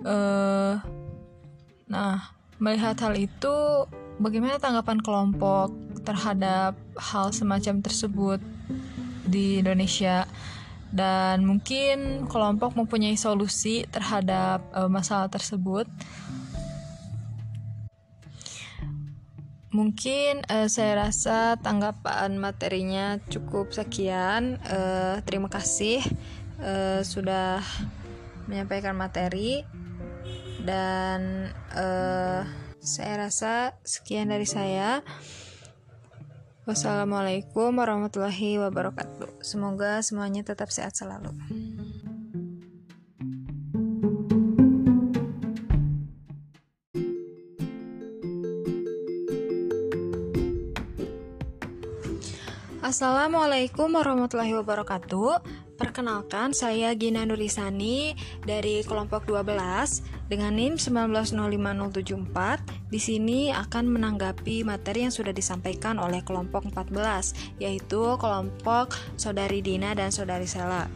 Uh, nah melihat hal itu bagaimana tanggapan kelompok terhadap hal semacam tersebut di Indonesia? Dan mungkin kelompok mempunyai solusi terhadap uh, masalah tersebut. Mungkin uh, saya rasa tanggapan materinya cukup sekian. Uh, terima kasih uh, sudah menyampaikan materi dan uh, saya rasa sekian dari saya. Wassalamualaikum warahmatullahi wabarakatuh. Semoga semuanya tetap sehat selalu. Assalamualaikum warahmatullahi wabarakatuh. Perkenalkan, saya Gina Nurisani dari kelompok 12 dengan NIM 1905074. Di sini akan menanggapi materi yang sudah disampaikan oleh kelompok 14, yaitu kelompok Saudari Dina dan Saudari Sela.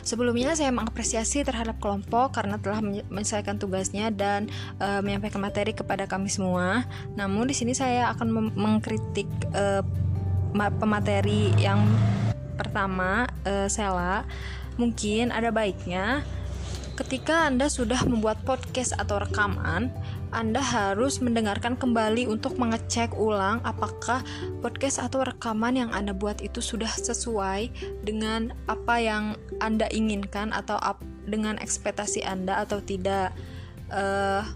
Sebelumnya saya mengapresiasi terhadap kelompok karena telah menyelesaikan tugasnya dan e, menyampaikan materi kepada kami semua. Namun di sini saya akan mengkritik e, pemateri yang pertama uh, Sela mungkin ada baiknya ketika Anda sudah membuat podcast atau rekaman anda harus mendengarkan kembali untuk mengecek ulang apakah podcast atau rekaman yang Anda buat itu sudah sesuai dengan apa yang Anda inginkan atau dengan ekspektasi Anda atau tidak. Uh,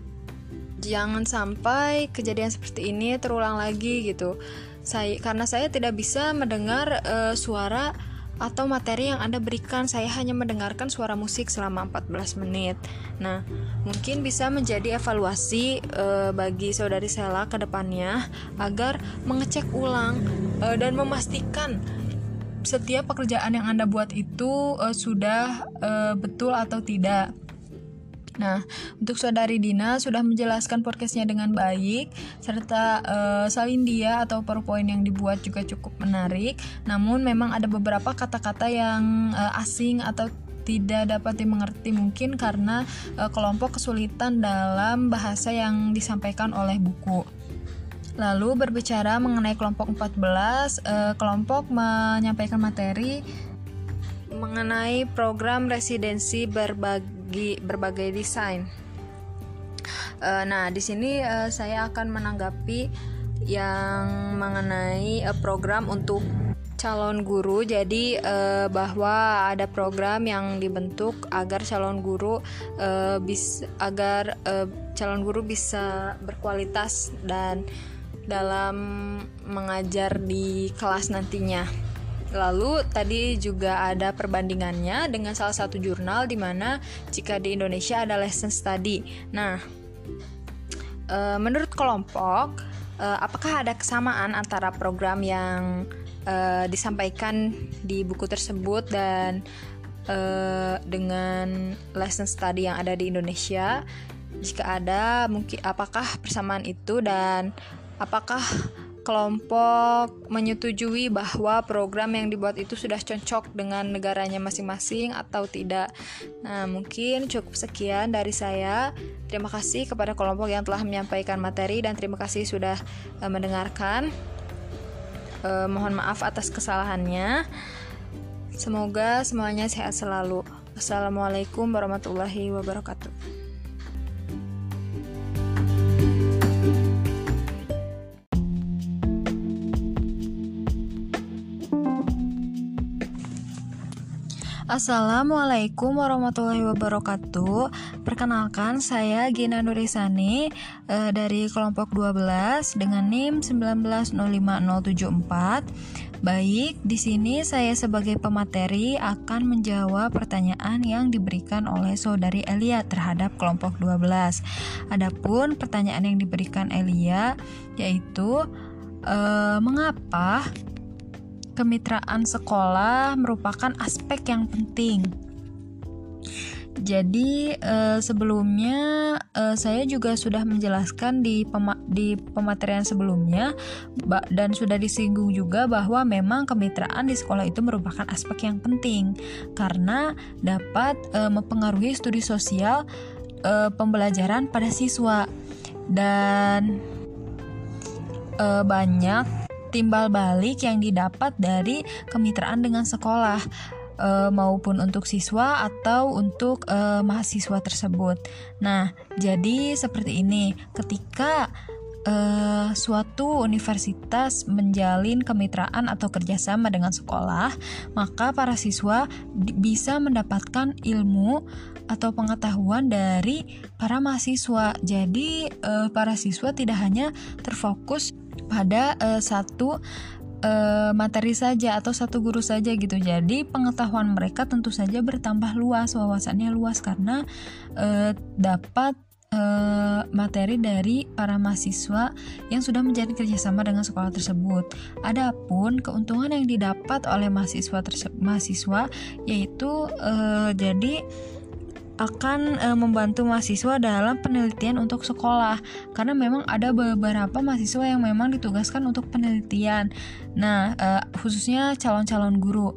jangan sampai kejadian seperti ini terulang lagi gitu saya karena saya tidak bisa mendengar uh, suara atau materi yang Anda berikan. Saya hanya mendengarkan suara musik selama 14 menit. Nah, mungkin bisa menjadi evaluasi uh, bagi saudari Sela ke depannya agar mengecek ulang uh, dan memastikan setiap pekerjaan yang Anda buat itu uh, sudah uh, betul atau tidak. Nah, untuk saudari Dina sudah menjelaskan podcastnya dengan baik, serta uh, salin dia atau PowerPoint yang dibuat juga cukup menarik. Namun memang ada beberapa kata-kata yang uh, asing atau tidak dapat dimengerti mungkin karena uh, kelompok kesulitan dalam bahasa yang disampaikan oleh buku. Lalu berbicara mengenai kelompok 14, uh, kelompok menyampaikan materi mengenai program residensi berbagai berbagai desain. Uh, nah, di sini uh, saya akan menanggapi yang mengenai uh, program untuk calon guru. Jadi uh, bahwa ada program yang dibentuk agar calon guru uh, bis agar uh, calon guru bisa berkualitas dan dalam mengajar di kelas nantinya. Lalu tadi juga ada perbandingannya dengan salah satu jurnal di mana jika di Indonesia ada lesson study. Nah, e, menurut kelompok, e, apakah ada kesamaan antara program yang e, disampaikan di buku tersebut dan e, dengan lesson study yang ada di Indonesia? Jika ada, mungkin apakah persamaan itu dan apakah kelompok menyetujui bahwa program yang dibuat itu sudah cocok dengan negaranya masing-masing atau tidak. Nah, mungkin cukup sekian dari saya. Terima kasih kepada kelompok yang telah menyampaikan materi dan terima kasih sudah uh, mendengarkan. Uh, mohon maaf atas kesalahannya. Semoga semuanya sehat selalu. Assalamualaikum warahmatullahi wabarakatuh. Assalamualaikum warahmatullahi wabarakatuh. Perkenalkan saya Gina Nurisani uh, dari kelompok 12 dengan NIM 1905074 Baik, di sini saya sebagai pemateri akan menjawab pertanyaan yang diberikan oleh saudari Elia terhadap kelompok 12 Adapun pertanyaan yang diberikan Elia yaitu uh, Mengapa kemitraan sekolah merupakan aspek yang penting. Jadi eh, sebelumnya eh, saya juga sudah menjelaskan di pema di pematerian sebelumnya dan sudah disinggung juga bahwa memang kemitraan di sekolah itu merupakan aspek yang penting karena dapat eh, mempengaruhi studi sosial eh, pembelajaran pada siswa dan eh, banyak timbal balik yang didapat dari kemitraan dengan sekolah e, maupun untuk siswa atau untuk e, mahasiswa tersebut. Nah, jadi seperti ini, ketika e, suatu universitas menjalin kemitraan atau kerjasama dengan sekolah, maka para siswa bisa mendapatkan ilmu atau pengetahuan dari para mahasiswa. Jadi, e, para siswa tidak hanya terfokus pada uh, satu uh, materi saja atau satu guru saja gitu. Jadi pengetahuan mereka tentu saja bertambah luas, wawasannya luas karena uh, dapat uh, materi dari para mahasiswa yang sudah menjadi kerjasama dengan sekolah tersebut. Adapun keuntungan yang didapat oleh mahasiswa mahasiswa yaitu uh, jadi akan e, membantu mahasiswa dalam penelitian untuk sekolah karena memang ada beberapa mahasiswa yang memang ditugaskan untuk penelitian. Nah, e, khususnya calon-calon guru.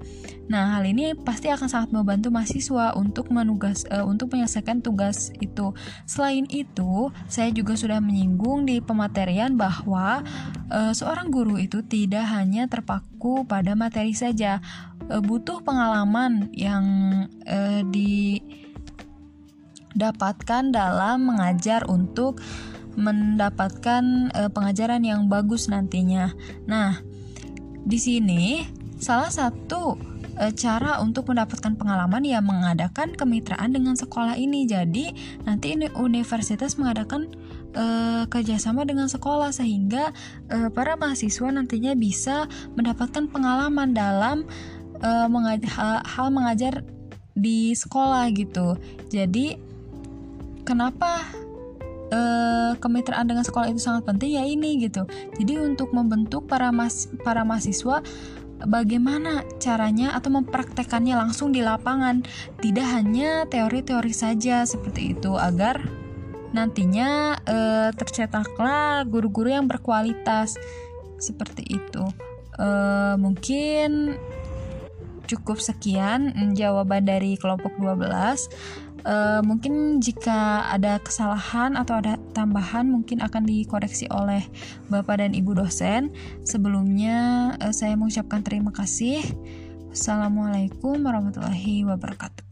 Nah, hal ini pasti akan sangat membantu mahasiswa untuk menugas e, untuk menyelesaikan tugas itu. Selain itu, saya juga sudah menyinggung di pematerian bahwa e, seorang guru itu tidak hanya terpaku pada materi saja, e, butuh pengalaman yang e, di dapatkan dalam mengajar untuk mendapatkan e, pengajaran yang bagus nantinya. Nah, di sini salah satu e, cara untuk mendapatkan pengalaman ya mengadakan kemitraan dengan sekolah ini. Jadi nanti ini universitas mengadakan e, kerjasama dengan sekolah sehingga e, para mahasiswa nantinya bisa mendapatkan pengalaman dalam e, mengajar, hal, hal mengajar di sekolah gitu. Jadi kenapa uh, kemitraan dengan sekolah itu sangat penting ya ini gitu. Jadi untuk membentuk para mas para mahasiswa bagaimana caranya atau mempraktekannya langsung di lapangan, tidak hanya teori-teori saja seperti itu agar nantinya uh, tercetaklah guru-guru yang berkualitas seperti itu. Uh, mungkin cukup sekian jawaban dari kelompok 12 uh, mungkin jika ada kesalahan atau ada tambahan mungkin akan dikoreksi oleh Bapak dan Ibu dosen. Sebelumnya uh, saya mengucapkan terima kasih. Assalamualaikum warahmatullahi wabarakatuh.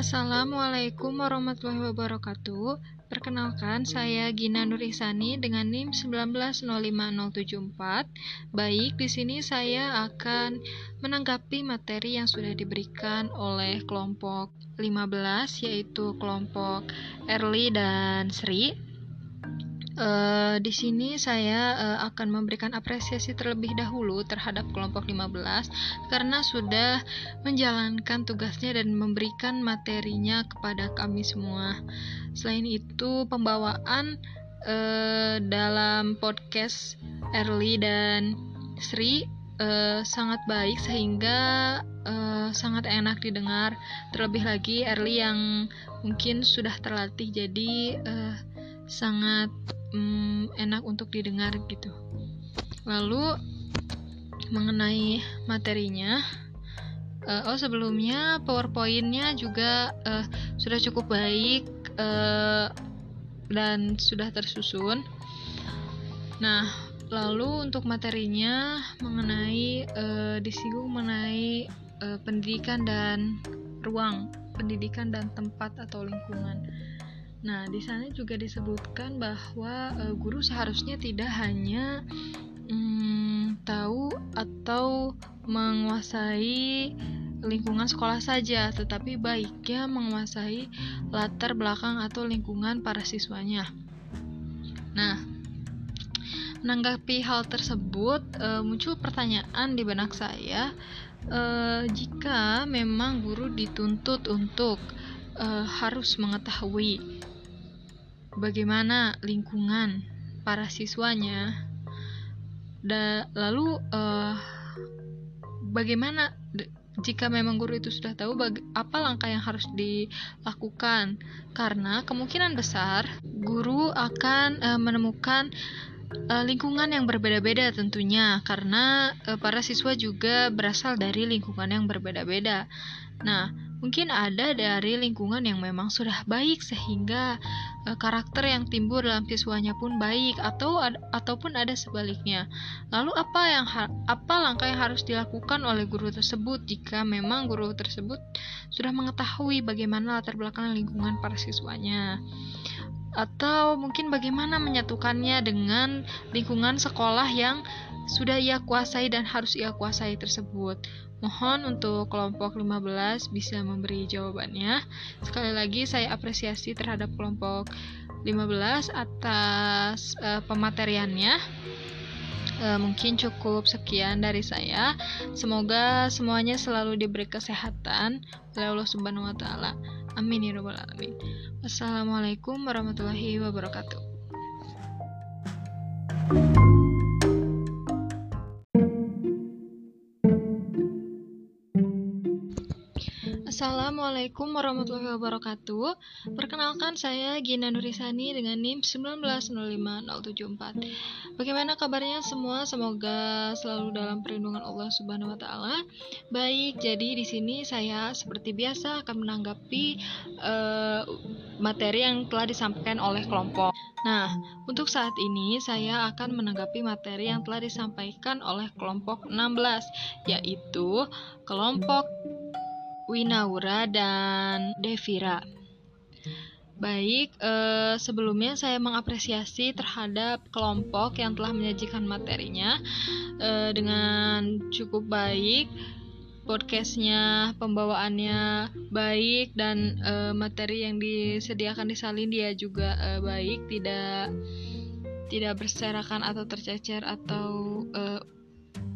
Assalamualaikum warahmatullahi wabarakatuh. Perkenalkan, saya Gina Nurisani dengan NIM 1905074. Baik, di sini saya akan menanggapi materi yang sudah diberikan oleh kelompok 15 yaitu kelompok Erli dan Sri. Uh, di sini saya uh, akan memberikan apresiasi terlebih dahulu terhadap kelompok 15 karena sudah menjalankan tugasnya dan memberikan materinya kepada kami semua. Selain itu, pembawaan uh, dalam podcast Early dan Sri uh, sangat baik sehingga uh, sangat enak didengar. Terlebih lagi Early yang mungkin sudah terlatih jadi uh, sangat um, enak untuk didengar gitu. Lalu mengenai materinya, uh, oh sebelumnya powerpointnya juga uh, sudah cukup baik uh, dan sudah tersusun. Nah, lalu untuk materinya mengenai uh, disinggung mengenai uh, pendidikan dan ruang pendidikan dan tempat atau lingkungan. Nah, di sana juga disebutkan bahwa e, guru seharusnya tidak hanya mm, tahu atau menguasai lingkungan sekolah saja, tetapi baiknya menguasai latar belakang atau lingkungan para siswanya. Nah, menanggapi hal tersebut, e, muncul pertanyaan di benak saya, e, jika memang guru dituntut untuk e, harus mengetahui bagaimana lingkungan para siswanya. Da, lalu uh, bagaimana jika memang guru itu sudah tahu apa langkah yang harus dilakukan? Karena kemungkinan besar guru akan uh, menemukan uh, lingkungan yang berbeda-beda tentunya. Karena uh, para siswa juga berasal dari lingkungan yang berbeda-beda. Nah, mungkin ada dari lingkungan yang memang sudah baik sehingga uh, karakter yang timbul dalam siswanya pun baik atau ad, ataupun ada sebaliknya. Lalu apa yang apa langkah yang harus dilakukan oleh guru tersebut jika memang guru tersebut sudah mengetahui bagaimana latar belakang lingkungan para siswanya? atau mungkin bagaimana menyatukannya dengan lingkungan sekolah yang sudah ia kuasai dan harus ia kuasai tersebut. Mohon untuk kelompok 15 bisa memberi jawabannya. Sekali lagi saya apresiasi terhadap kelompok 15 atas uh, pemateriannya. Uh, mungkin cukup sekian dari saya. Semoga semuanya selalu diberi kesehatan oleh Allah Subhanahu wa taala. Amin ya rabbal alamin. Wassalamualaikum warahmatullahi wabarakatuh. Assalamualaikum warahmatullahi wabarakatuh Perkenalkan saya Gina Nurisani dengan NIM 1905074 Bagaimana kabarnya semua? Semoga selalu dalam perlindungan Allah Subhanahu wa taala. Baik, jadi di sini saya seperti biasa akan menanggapi uh, materi yang telah disampaikan oleh kelompok Nah, untuk saat ini saya akan menanggapi materi yang telah disampaikan oleh kelompok 16 yaitu kelompok Winaura dan Devira. Baik, eh, sebelumnya saya mengapresiasi terhadap kelompok yang telah menyajikan materinya eh, dengan cukup baik. Podcastnya, pembawaannya baik dan eh, materi yang disediakan di salin dia juga eh, baik, tidak tidak berserakan atau tercecer atau eh,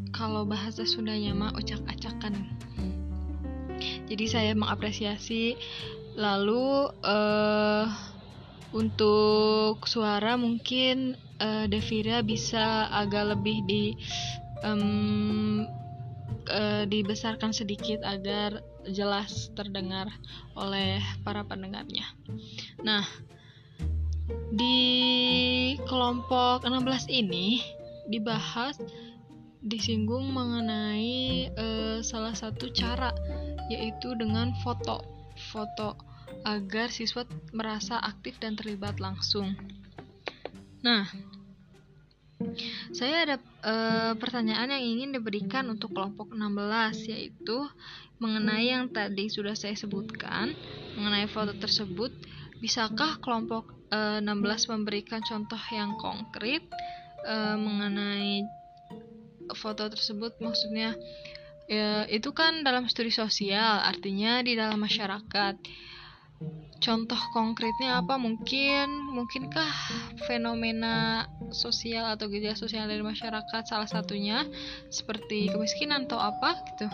kalau bahasa Sundanya mah ocak-acakan jadi saya mengapresiasi lalu uh, untuk suara mungkin uh, Devira bisa agak lebih di um, uh, dibesarkan sedikit agar jelas terdengar oleh para pendengarnya. Nah, di kelompok 16 ini dibahas disinggung mengenai uh, salah satu cara yaitu dengan foto. Foto agar siswa merasa aktif dan terlibat langsung. Nah, saya ada e, pertanyaan yang ingin diberikan untuk kelompok 16 yaitu mengenai yang tadi sudah saya sebutkan mengenai foto tersebut bisakah kelompok e, 16 memberikan contoh yang konkret e, mengenai foto tersebut maksudnya ya itu kan dalam studi sosial artinya di dalam masyarakat. Contoh konkretnya apa? Mungkin mungkinkah fenomena sosial atau gejala sosial dari masyarakat salah satunya seperti kemiskinan atau apa gitu?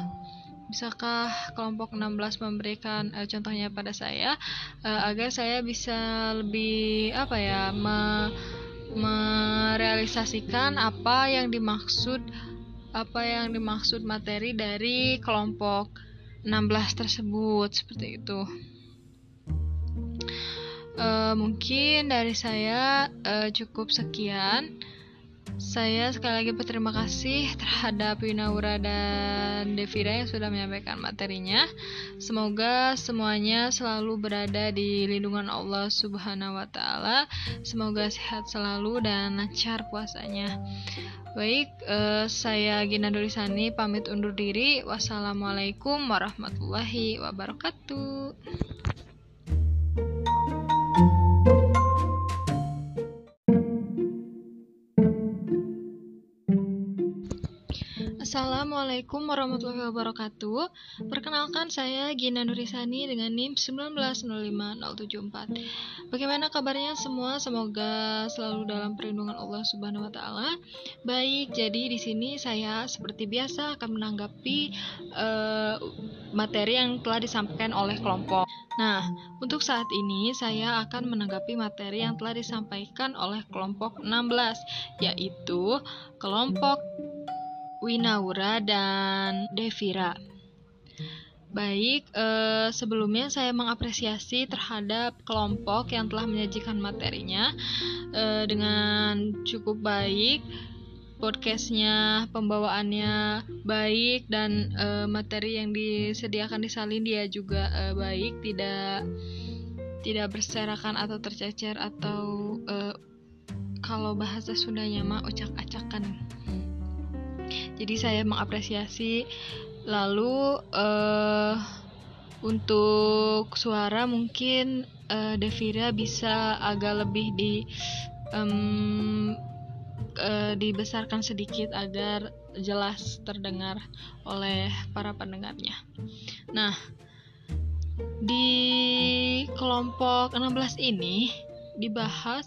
Bisakah kelompok 16 memberikan uh, contohnya pada saya uh, agar saya bisa lebih apa ya me merealisasikan apa yang dimaksud apa yang dimaksud materi dari kelompok 16 tersebut seperti itu. Uh, mungkin dari saya uh, cukup sekian. Saya sekali lagi berterima kasih terhadap Winaura dan Devira yang sudah menyampaikan materinya. Semoga semuanya selalu berada di lindungan Allah Subhanahu wa taala. Semoga sehat selalu dan lancar puasanya. Baik, uh, saya Gina Durisani pamit undur diri. Wassalamualaikum warahmatullahi wabarakatuh. Assalamualaikum warahmatullahi wabarakatuh Perkenalkan saya Gina Nurisani dengan NIM 1905074 Bagaimana kabarnya semua? Semoga selalu dalam perlindungan Allah Subhanahu wa taala. Baik, jadi di sini saya seperti biasa akan menanggapi uh, materi yang telah disampaikan oleh kelompok Nah, untuk saat ini saya akan menanggapi materi yang telah disampaikan oleh kelompok 16 yaitu kelompok Winaura dan Devira. Baik, eh, sebelumnya saya mengapresiasi terhadap kelompok yang telah menyajikan materinya eh, dengan cukup baik, podcastnya, pembawaannya baik dan eh, materi yang disediakan di salin dia juga eh, baik, tidak tidak berserakan atau tercecer atau eh, kalau bahasa Sundanya mah ocak-acakan jadi saya mengapresiasi lalu uh, untuk suara mungkin uh, Devira bisa agak lebih di um, dibesarkan sedikit agar jelas terdengar oleh para pendengarnya. Nah, di kelompok 16 ini dibahas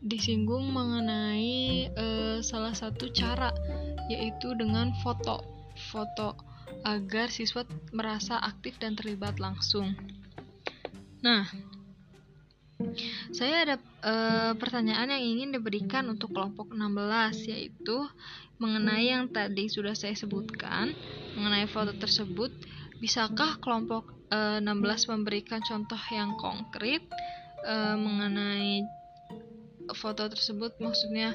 disinggung mengenai uh, salah satu cara yaitu dengan foto. Foto agar siswa merasa aktif dan terlibat langsung. Nah, saya ada e, pertanyaan yang ingin diberikan untuk kelompok 16 yaitu mengenai yang tadi sudah saya sebutkan mengenai foto tersebut bisakah kelompok e, 16 memberikan contoh yang konkret e, mengenai foto tersebut maksudnya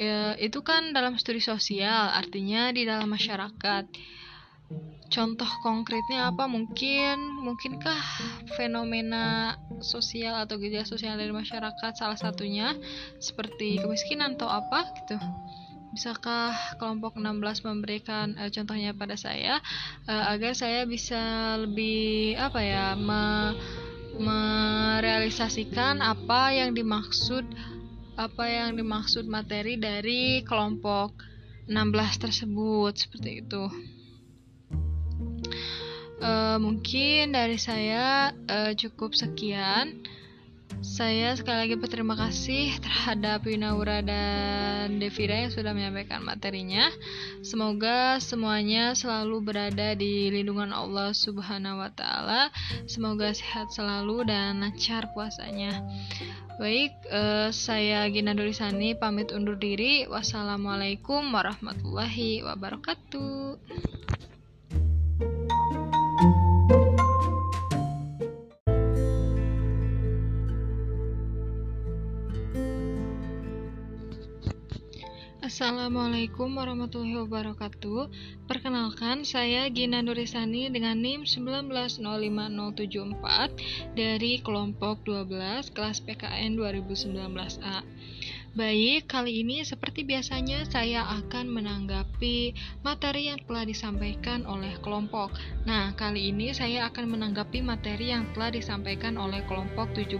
ya, itu kan dalam studi sosial artinya di dalam masyarakat. Contoh konkretnya apa? Mungkin mungkinkah fenomena sosial atau gejala sosial dari masyarakat salah satunya seperti kemiskinan atau apa gitu? Bisakah kelompok 16 memberikan uh, contohnya pada saya uh, agar saya bisa lebih apa ya me merealisasikan apa yang dimaksud apa yang dimaksud materi dari kelompok 16 tersebut seperti itu uh, mungkin dari saya uh, cukup sekian. Saya sekali lagi berterima kasih terhadap Winaura dan Devira yang sudah menyampaikan materinya. Semoga semuanya selalu berada di lindungan Allah Subhanahu wa taala. Semoga sehat selalu dan lancar puasanya. Baik, uh, saya Gina Durisani pamit undur diri. Wassalamualaikum warahmatullahi wabarakatuh. Assalamualaikum warahmatullahi wabarakatuh Perkenalkan, saya Gina Nurisani dengan NIM 1905074 dari kelompok 12 kelas PKN 2019A Baik, kali ini seperti biasanya saya akan menanggapi materi yang telah disampaikan oleh kelompok. Nah, kali ini saya akan menanggapi materi yang telah disampaikan oleh kelompok 17,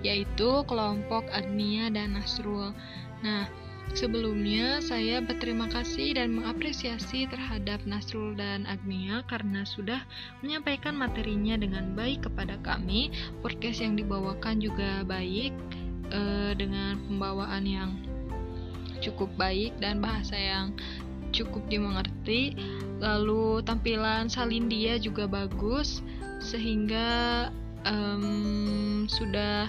yaitu kelompok Agnia dan Nasrul. Nah, Sebelumnya, saya berterima kasih dan mengapresiasi terhadap Nasrul dan Agnia karena sudah menyampaikan materinya dengan baik kepada kami. Podcast yang dibawakan juga baik eh, dengan pembawaan yang cukup baik dan bahasa yang cukup dimengerti. Lalu tampilan Salindia juga bagus sehingga um, sudah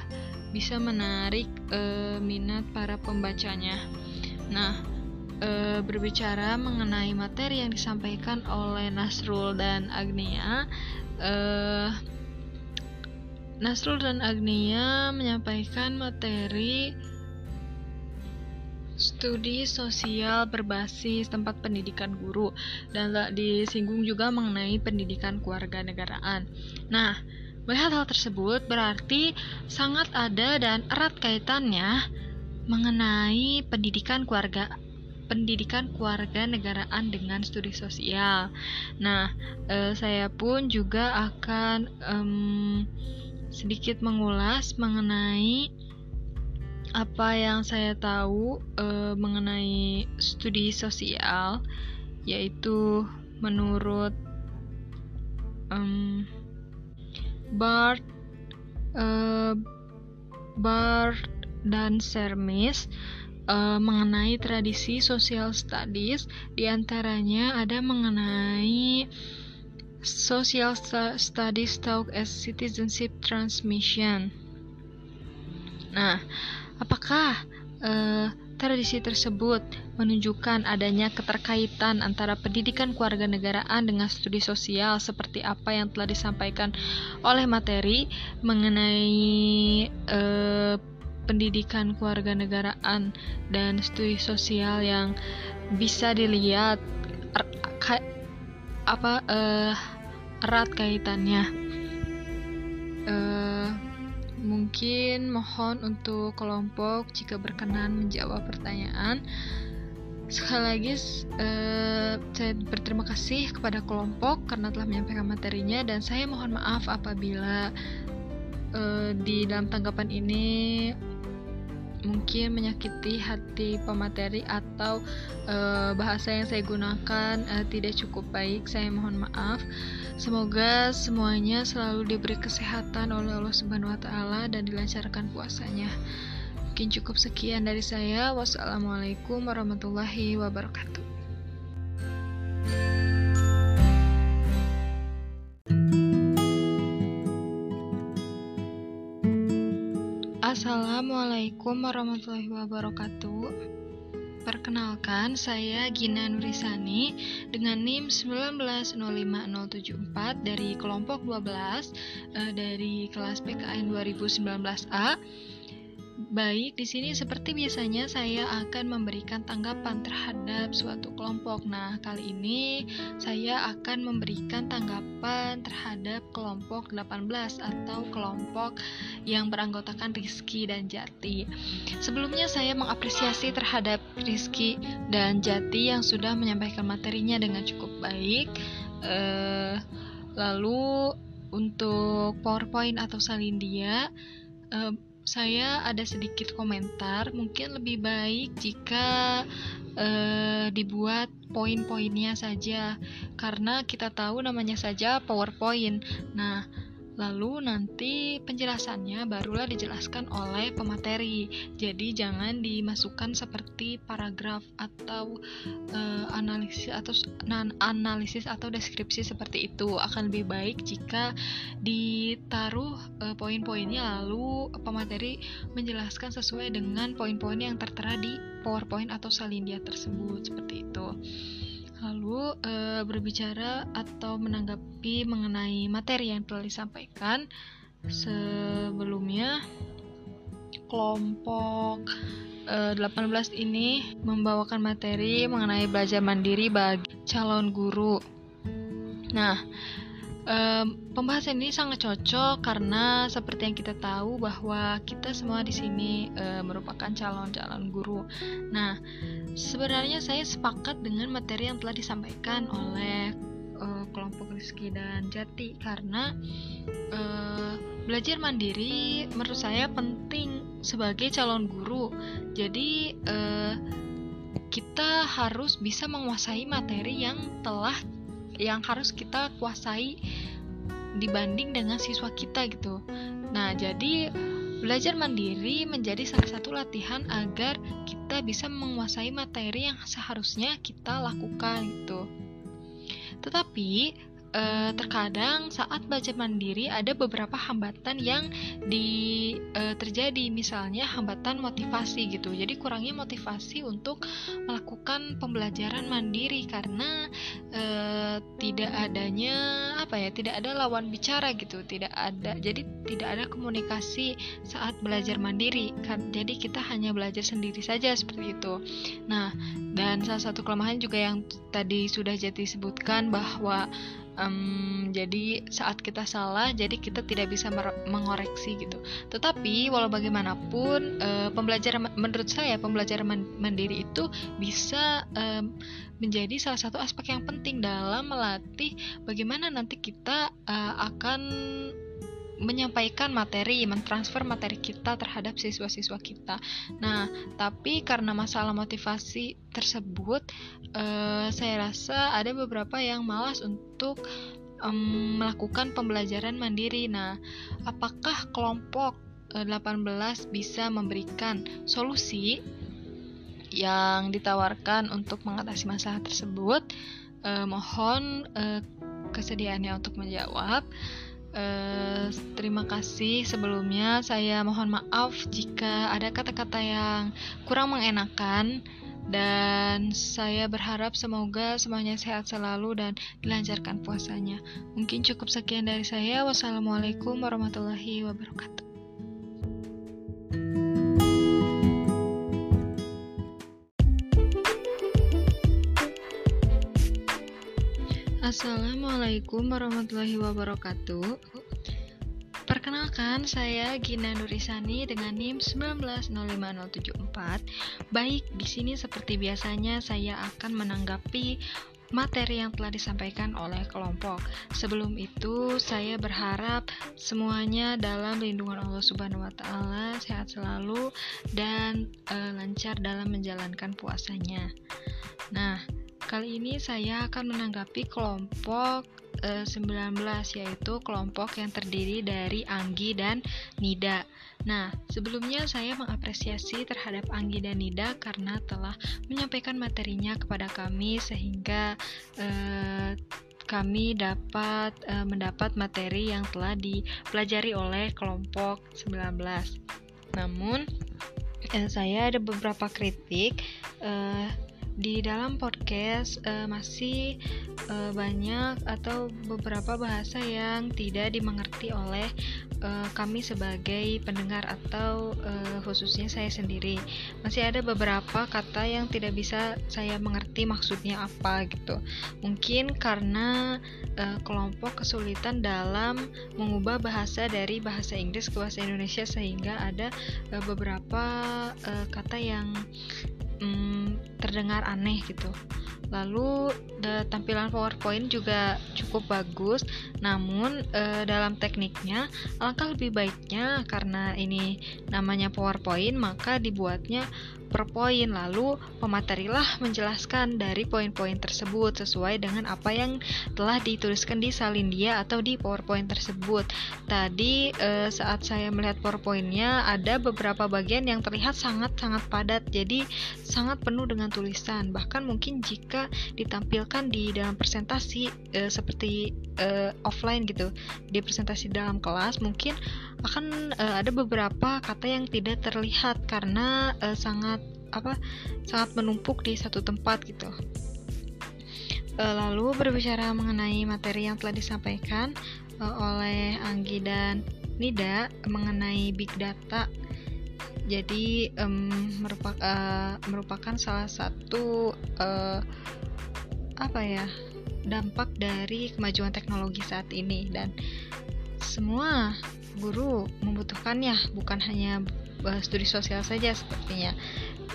bisa menarik uh, minat para pembacanya. Nah, e, berbicara mengenai materi yang disampaikan oleh Nasrul dan Agnia, e, Nasrul dan Agnia menyampaikan materi studi sosial berbasis tempat pendidikan guru dan disinggung juga mengenai pendidikan keluarga negaraan. Nah, melihat hal tersebut berarti sangat ada dan erat kaitannya mengenai pendidikan keluarga pendidikan keluarga negaraan dengan studi sosial. Nah, eh, saya pun juga akan sedikit mengulas mengenai apa yang saya tahu eh, mengenai studi sosial, yaitu menurut Bart uh, Bart dan Sermis uh, mengenai tradisi social studies. Di antaranya ada mengenai social studies talk as citizenship transmission. Nah apakah uh, tradisi tersebut menunjukkan adanya keterkaitan antara pendidikan keluarga negaraan dengan studi sosial seperti apa yang telah disampaikan oleh materi mengenai uh, pendidikan keluarga negaraan dan studi sosial yang bisa dilihat er, apa uh, erat kaitannya. Uh, mungkin mohon untuk kelompok jika berkenan menjawab pertanyaan. Sekali lagi uh, saya berterima kasih kepada kelompok karena telah menyampaikan materinya dan saya mohon maaf apabila uh, di dalam tanggapan ini mungkin menyakiti hati pemateri atau uh, bahasa yang saya gunakan uh, tidak cukup baik. Saya mohon maaf. Semoga semuanya selalu diberi kesehatan oleh Allah Subhanahu wa taala dan dilancarkan puasanya. Mungkin cukup sekian dari saya. Wassalamualaikum warahmatullahi wabarakatuh. Assalamualaikum warahmatullahi wabarakatuh. Perkenalkan, saya Gina Nurisani dengan NIM 1905074 dari kelompok 12 eh, dari kelas PKN 2019A Baik, di sini seperti biasanya saya akan memberikan tanggapan terhadap suatu kelompok. Nah, kali ini saya akan memberikan tanggapan terhadap kelompok 18 atau kelompok yang beranggotakan Rizky dan Jati. Sebelumnya saya mengapresiasi terhadap Rizky dan Jati yang sudah menyampaikan materinya dengan cukup baik. Uh, lalu untuk PowerPoint atau salindia uh, saya ada sedikit komentar, mungkin lebih baik jika uh, dibuat poin-poinnya saja, karena kita tahu namanya saja PowerPoint. Nah, Lalu nanti penjelasannya barulah dijelaskan oleh pemateri. Jadi jangan dimasukkan seperti paragraf atau uh, analisis atau analisis atau deskripsi seperti itu. Akan lebih baik jika ditaruh uh, poin-poinnya lalu pemateri menjelaskan sesuai dengan poin-poin yang tertera di PowerPoint atau salindia tersebut seperti itu. Lalu e, berbicara atau menanggapi mengenai materi yang telah disampaikan sebelumnya kelompok e, 18 ini membawakan materi mengenai belajar mandiri bagi calon guru. Nah, Um, pembahasan ini sangat cocok karena seperti yang kita tahu bahwa kita semua di sini uh, merupakan calon-calon guru. Nah, sebenarnya saya sepakat dengan materi yang telah disampaikan oleh uh, kelompok Rizky dan Jati karena uh, belajar mandiri menurut saya penting sebagai calon guru. Jadi uh, kita harus bisa menguasai materi yang telah yang harus kita kuasai dibanding dengan siswa kita gitu. Nah, jadi belajar mandiri menjadi salah satu latihan agar kita bisa menguasai materi yang seharusnya kita lakukan gitu. Tetapi e, terkadang saat belajar mandiri ada beberapa hambatan yang di e, terjadi. Misalnya hambatan motivasi gitu. Jadi kurangnya motivasi untuk melakukan pembelajaran mandiri karena e, tidak adanya apa ya tidak ada lawan bicara gitu tidak ada jadi tidak ada komunikasi saat belajar mandiri. Kan jadi kita hanya belajar sendiri saja seperti itu. Nah dan salah satu kelemahan juga yang tadi sudah jadi sebutkan bahwa um, jadi saat kita salah jadi kita tidak bisa mengoreksi gitu. Tetapi walau bagaimanapun uh, pembelajaran menurut saya pembelajaran mandiri itu bisa um, menjadi salah satu aspek yang penting dalam melatih bagaimana nanti kita uh, akan menyampaikan materi, mentransfer materi kita terhadap siswa-siswa kita. Nah, tapi karena masalah motivasi tersebut, uh, saya rasa ada beberapa yang malas untuk um, melakukan pembelajaran mandiri. Nah, apakah kelompok uh, eh, 18 bisa memberikan solusi yang ditawarkan untuk mengatasi masalah tersebut? Uh, mohon uh, kesediaannya untuk menjawab. Uh, terima kasih sebelumnya. Saya mohon maaf jika ada kata-kata yang kurang mengenakan dan saya berharap semoga semuanya sehat selalu dan dilancarkan puasanya. Mungkin cukup sekian dari saya. Wassalamualaikum warahmatullahi wabarakatuh. Assalamualaikum warahmatullahi wabarakatuh. Perkenalkan, saya Gina Nurisani dengan NIM 1905074. Baik, di sini seperti biasanya saya akan menanggapi materi yang telah disampaikan oleh kelompok. Sebelum itu, saya berharap semuanya dalam lindungan Allah Subhanahu wa taala, sehat selalu dan e, lancar dalam menjalankan puasanya. Nah, kali ini saya akan menanggapi kelompok 19 yaitu kelompok yang terdiri dari Anggi dan Nida. Nah, sebelumnya saya mengapresiasi terhadap Anggi dan Nida karena telah menyampaikan materinya kepada kami sehingga eh, kami dapat eh, mendapat materi yang telah dipelajari oleh kelompok 19. Namun eh, saya ada beberapa kritik eh, di dalam podcast uh, masih uh, banyak atau beberapa bahasa yang tidak dimengerti oleh uh, kami sebagai pendengar atau uh, khususnya saya sendiri. Masih ada beberapa kata yang tidak bisa saya mengerti maksudnya apa gitu. Mungkin karena uh, kelompok kesulitan dalam mengubah bahasa dari bahasa Inggris ke bahasa Indonesia sehingga ada uh, beberapa uh, kata yang um, terdengar aneh gitu. Lalu the, tampilan PowerPoint juga cukup bagus, namun e, dalam tekniknya alangkah lebih baiknya karena ini namanya PowerPoint maka dibuatnya per poin lalu pematerilah menjelaskan dari poin-poin tersebut sesuai dengan apa yang telah dituliskan di salindia atau di PowerPoint tersebut. Tadi e, saat saya melihat PowerPointnya ada beberapa bagian yang terlihat sangat-sangat padat jadi sangat penuh dengan tulisan bahkan mungkin jika ditampilkan di dalam presentasi e, seperti e, offline gitu di presentasi dalam kelas mungkin akan e, ada beberapa kata yang tidak terlihat karena e, sangat apa sangat menumpuk di satu tempat gitu. E, lalu berbicara mengenai materi yang telah disampaikan e, oleh Anggi dan Nida mengenai big data. Jadi um, merupakan uh, merupakan salah satu uh, apa ya dampak dari kemajuan teknologi saat ini dan semua guru membutuhkannya bukan hanya studi sosial saja sepertinya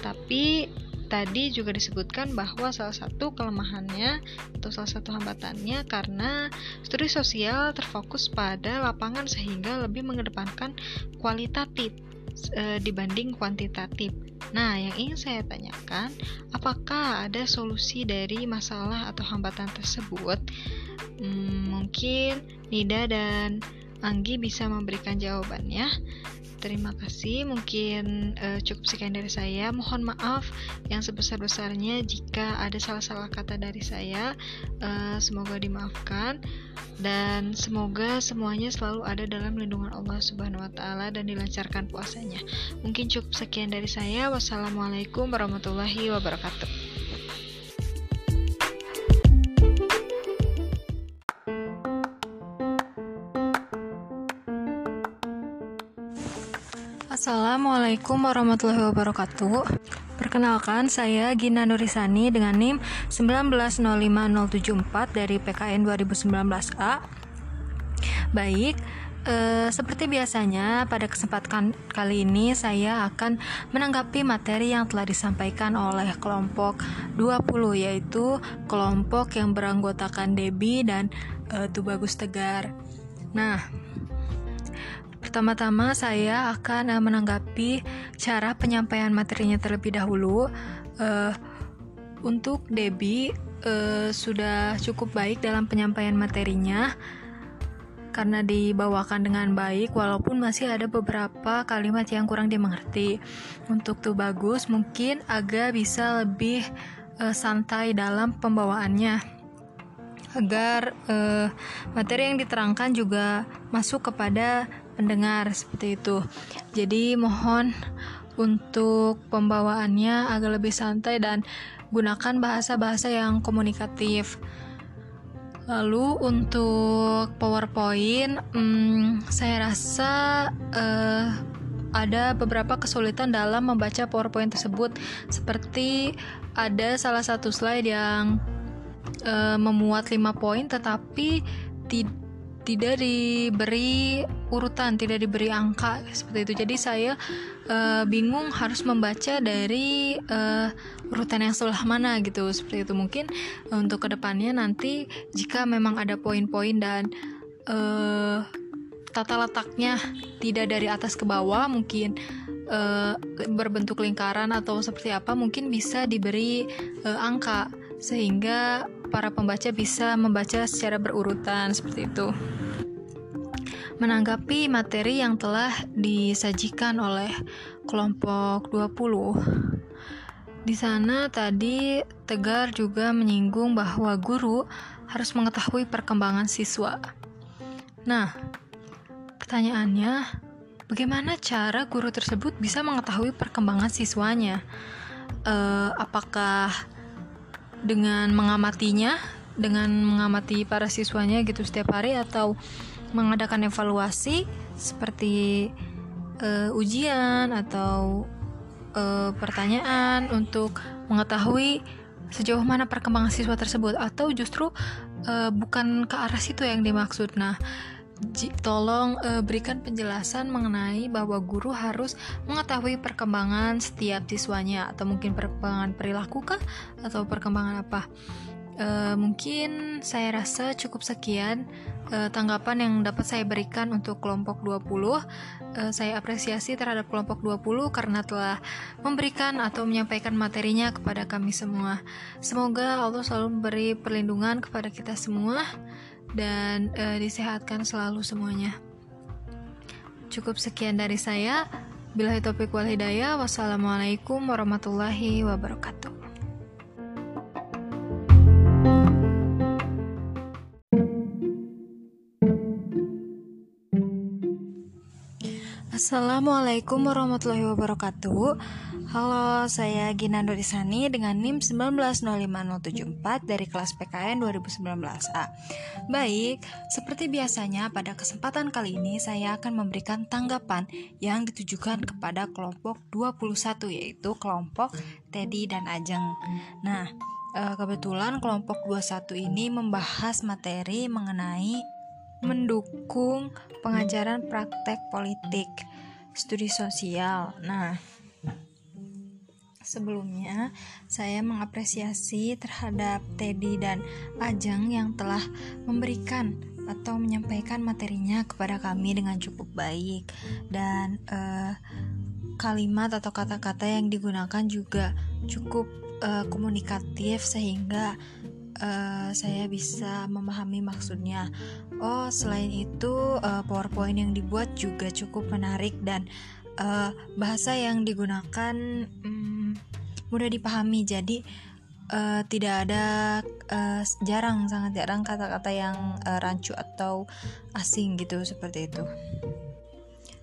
tapi tadi juga disebutkan bahwa salah satu kelemahannya atau salah satu hambatannya karena studi sosial terfokus pada lapangan sehingga lebih mengedepankan kualitatif e, dibanding kuantitatif. Nah, yang ingin saya tanyakan, apakah ada solusi dari masalah atau hambatan tersebut? Hmm, mungkin Nida dan Anggi bisa memberikan jawabannya. Terima kasih, mungkin uh, cukup sekian dari saya. Mohon maaf yang sebesar-besarnya jika ada salah-salah kata dari saya. Uh, semoga dimaafkan dan semoga semuanya selalu ada dalam lindungan Allah Subhanahu wa taala dan dilancarkan puasanya. Mungkin cukup sekian dari saya. Wassalamualaikum warahmatullahi wabarakatuh. Assalamualaikum warahmatullahi wabarakatuh. Perkenalkan, saya Gina Nurisani dengan NIM 1905074 dari PKN 2019A. Baik, eh, seperti biasanya pada kesempatan kali ini saya akan menanggapi materi yang telah disampaikan oleh kelompok 20 yaitu kelompok yang beranggotakan Debi dan eh, Tubagus Tegar. Nah, Pertama-tama saya akan uh, menanggapi cara penyampaian materinya terlebih dahulu. Uh, untuk Debbie uh, sudah cukup baik dalam penyampaian materinya karena dibawakan dengan baik walaupun masih ada beberapa kalimat yang kurang dimengerti. Untuk tuh bagus mungkin agak bisa lebih uh, santai dalam pembawaannya agar uh, materi yang diterangkan juga masuk kepada pendengar seperti itu. Jadi mohon untuk pembawaannya agak lebih santai dan gunakan bahasa-bahasa yang komunikatif. Lalu untuk PowerPoint, hmm, saya rasa uh, ada beberapa kesulitan dalam membaca PowerPoint tersebut, seperti ada salah satu slide yang uh, memuat 5 poin, tetapi tidak tidak diberi urutan, tidak diberi angka seperti itu. Jadi saya uh, bingung harus membaca dari uh, urutan yang sebelah mana gitu. Seperti itu mungkin uh, untuk ke depannya nanti jika memang ada poin-poin dan uh, tata letaknya tidak dari atas ke bawah mungkin uh, berbentuk lingkaran atau seperti apa mungkin bisa diberi uh, angka sehingga para pembaca bisa membaca secara berurutan seperti itu. Menanggapi materi yang telah disajikan oleh kelompok 20. Di sana tadi Tegar juga menyinggung bahwa guru harus mengetahui perkembangan siswa. Nah, Pertanyaannya, bagaimana cara guru tersebut bisa mengetahui perkembangan siswanya? Uh, apakah dengan mengamatinya, dengan mengamati para siswanya gitu setiap hari atau mengadakan evaluasi seperti uh, ujian atau uh, pertanyaan untuk mengetahui sejauh mana perkembangan siswa tersebut atau justru uh, bukan ke arah situ yang dimaksud. Nah, tolong uh, berikan penjelasan mengenai bahwa guru harus mengetahui perkembangan setiap siswanya atau mungkin perkembangan perilaku kah atau perkembangan apa. Uh, mungkin saya rasa cukup sekian uh, tanggapan yang dapat saya berikan untuk kelompok 20. Uh, saya apresiasi terhadap kelompok 20 karena telah memberikan atau menyampaikan materinya kepada kami semua. Semoga Allah selalu memberi perlindungan kepada kita semua dan uh, disehatkan selalu semuanya. Cukup sekian dari saya. Bila topik wal hidayah. Wassalamualaikum warahmatullahi wabarakatuh. Assalamualaikum warahmatullahi wabarakatuh. Halo, saya Gina Dorisani dengan NIM 1905074 dari kelas PKN 2019A. Baik, seperti biasanya pada kesempatan kali ini saya akan memberikan tanggapan yang ditujukan kepada kelompok 21 yaitu kelompok Teddy dan Ajeng. Nah, eh, kebetulan kelompok 21 ini membahas materi mengenai mendukung pengajaran praktek politik studi sosial. Nah, Sebelumnya, saya mengapresiasi terhadap Teddy dan Ajeng yang telah memberikan atau menyampaikan materinya kepada kami dengan cukup baik dan uh, kalimat atau kata-kata yang digunakan juga cukup uh, komunikatif sehingga uh, saya bisa memahami maksudnya. Oh, selain itu uh, PowerPoint yang dibuat juga cukup menarik dan uh, bahasa yang digunakan um, mudah dipahami jadi uh, tidak ada uh, jarang sangat jarang kata-kata yang uh, rancu atau asing gitu seperti itu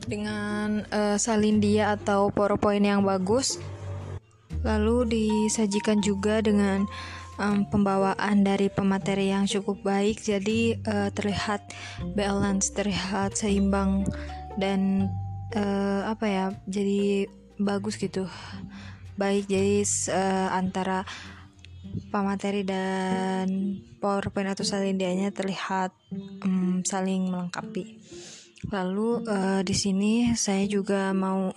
dengan uh, salindia atau powerpoint yang bagus lalu disajikan juga dengan um, pembawaan dari pemateri yang cukup baik jadi uh, terlihat balance terlihat seimbang dan uh, apa ya jadi bagus gitu baik jadi uh, antara pemateri dan PowerPoint atau salindianya terlihat um, saling melengkapi. Lalu uh, di sini saya juga mau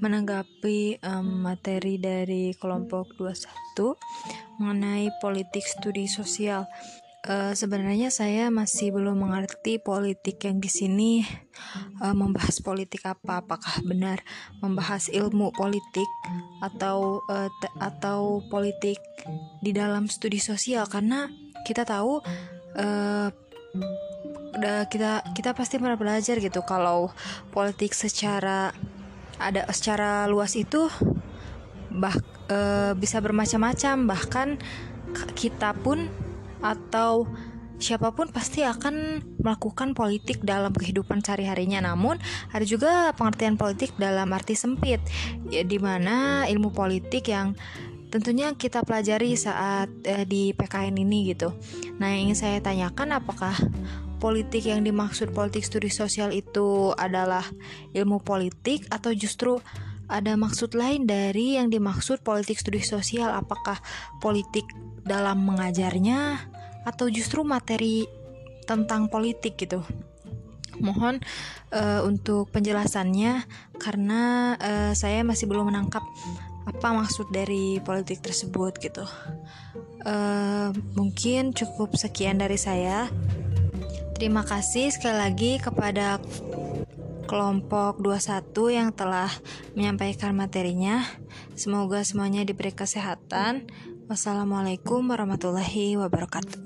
menanggapi um, materi dari kelompok 21 mengenai politik studi sosial. Uh, sebenarnya saya masih belum mengerti politik yang di sini uh, membahas politik apa, apakah benar membahas ilmu politik atau uh, atau politik di dalam studi sosial karena kita tahu uh, kita kita pasti pernah belajar gitu kalau politik secara ada secara luas itu bah uh, bisa bermacam-macam bahkan kita pun atau siapa pun pasti akan melakukan politik dalam kehidupan sehari-harinya. Namun, ada juga pengertian politik dalam arti sempit, ya di mana ilmu politik yang tentunya kita pelajari saat eh, di PKN ini gitu. Nah, yang ingin saya tanyakan apakah politik yang dimaksud politik studi sosial itu adalah ilmu politik atau justru ada maksud lain dari yang dimaksud politik studi sosial? Apakah politik dalam mengajarnya atau justru materi tentang politik gitu. Mohon uh, untuk penjelasannya karena uh, saya masih belum menangkap apa maksud dari politik tersebut gitu. Uh, mungkin cukup sekian dari saya. Terima kasih sekali lagi kepada kelompok 21 yang telah menyampaikan materinya. Semoga semuanya diberi kesehatan. Wassalamualaikum warahmatullahi wabarakatuh.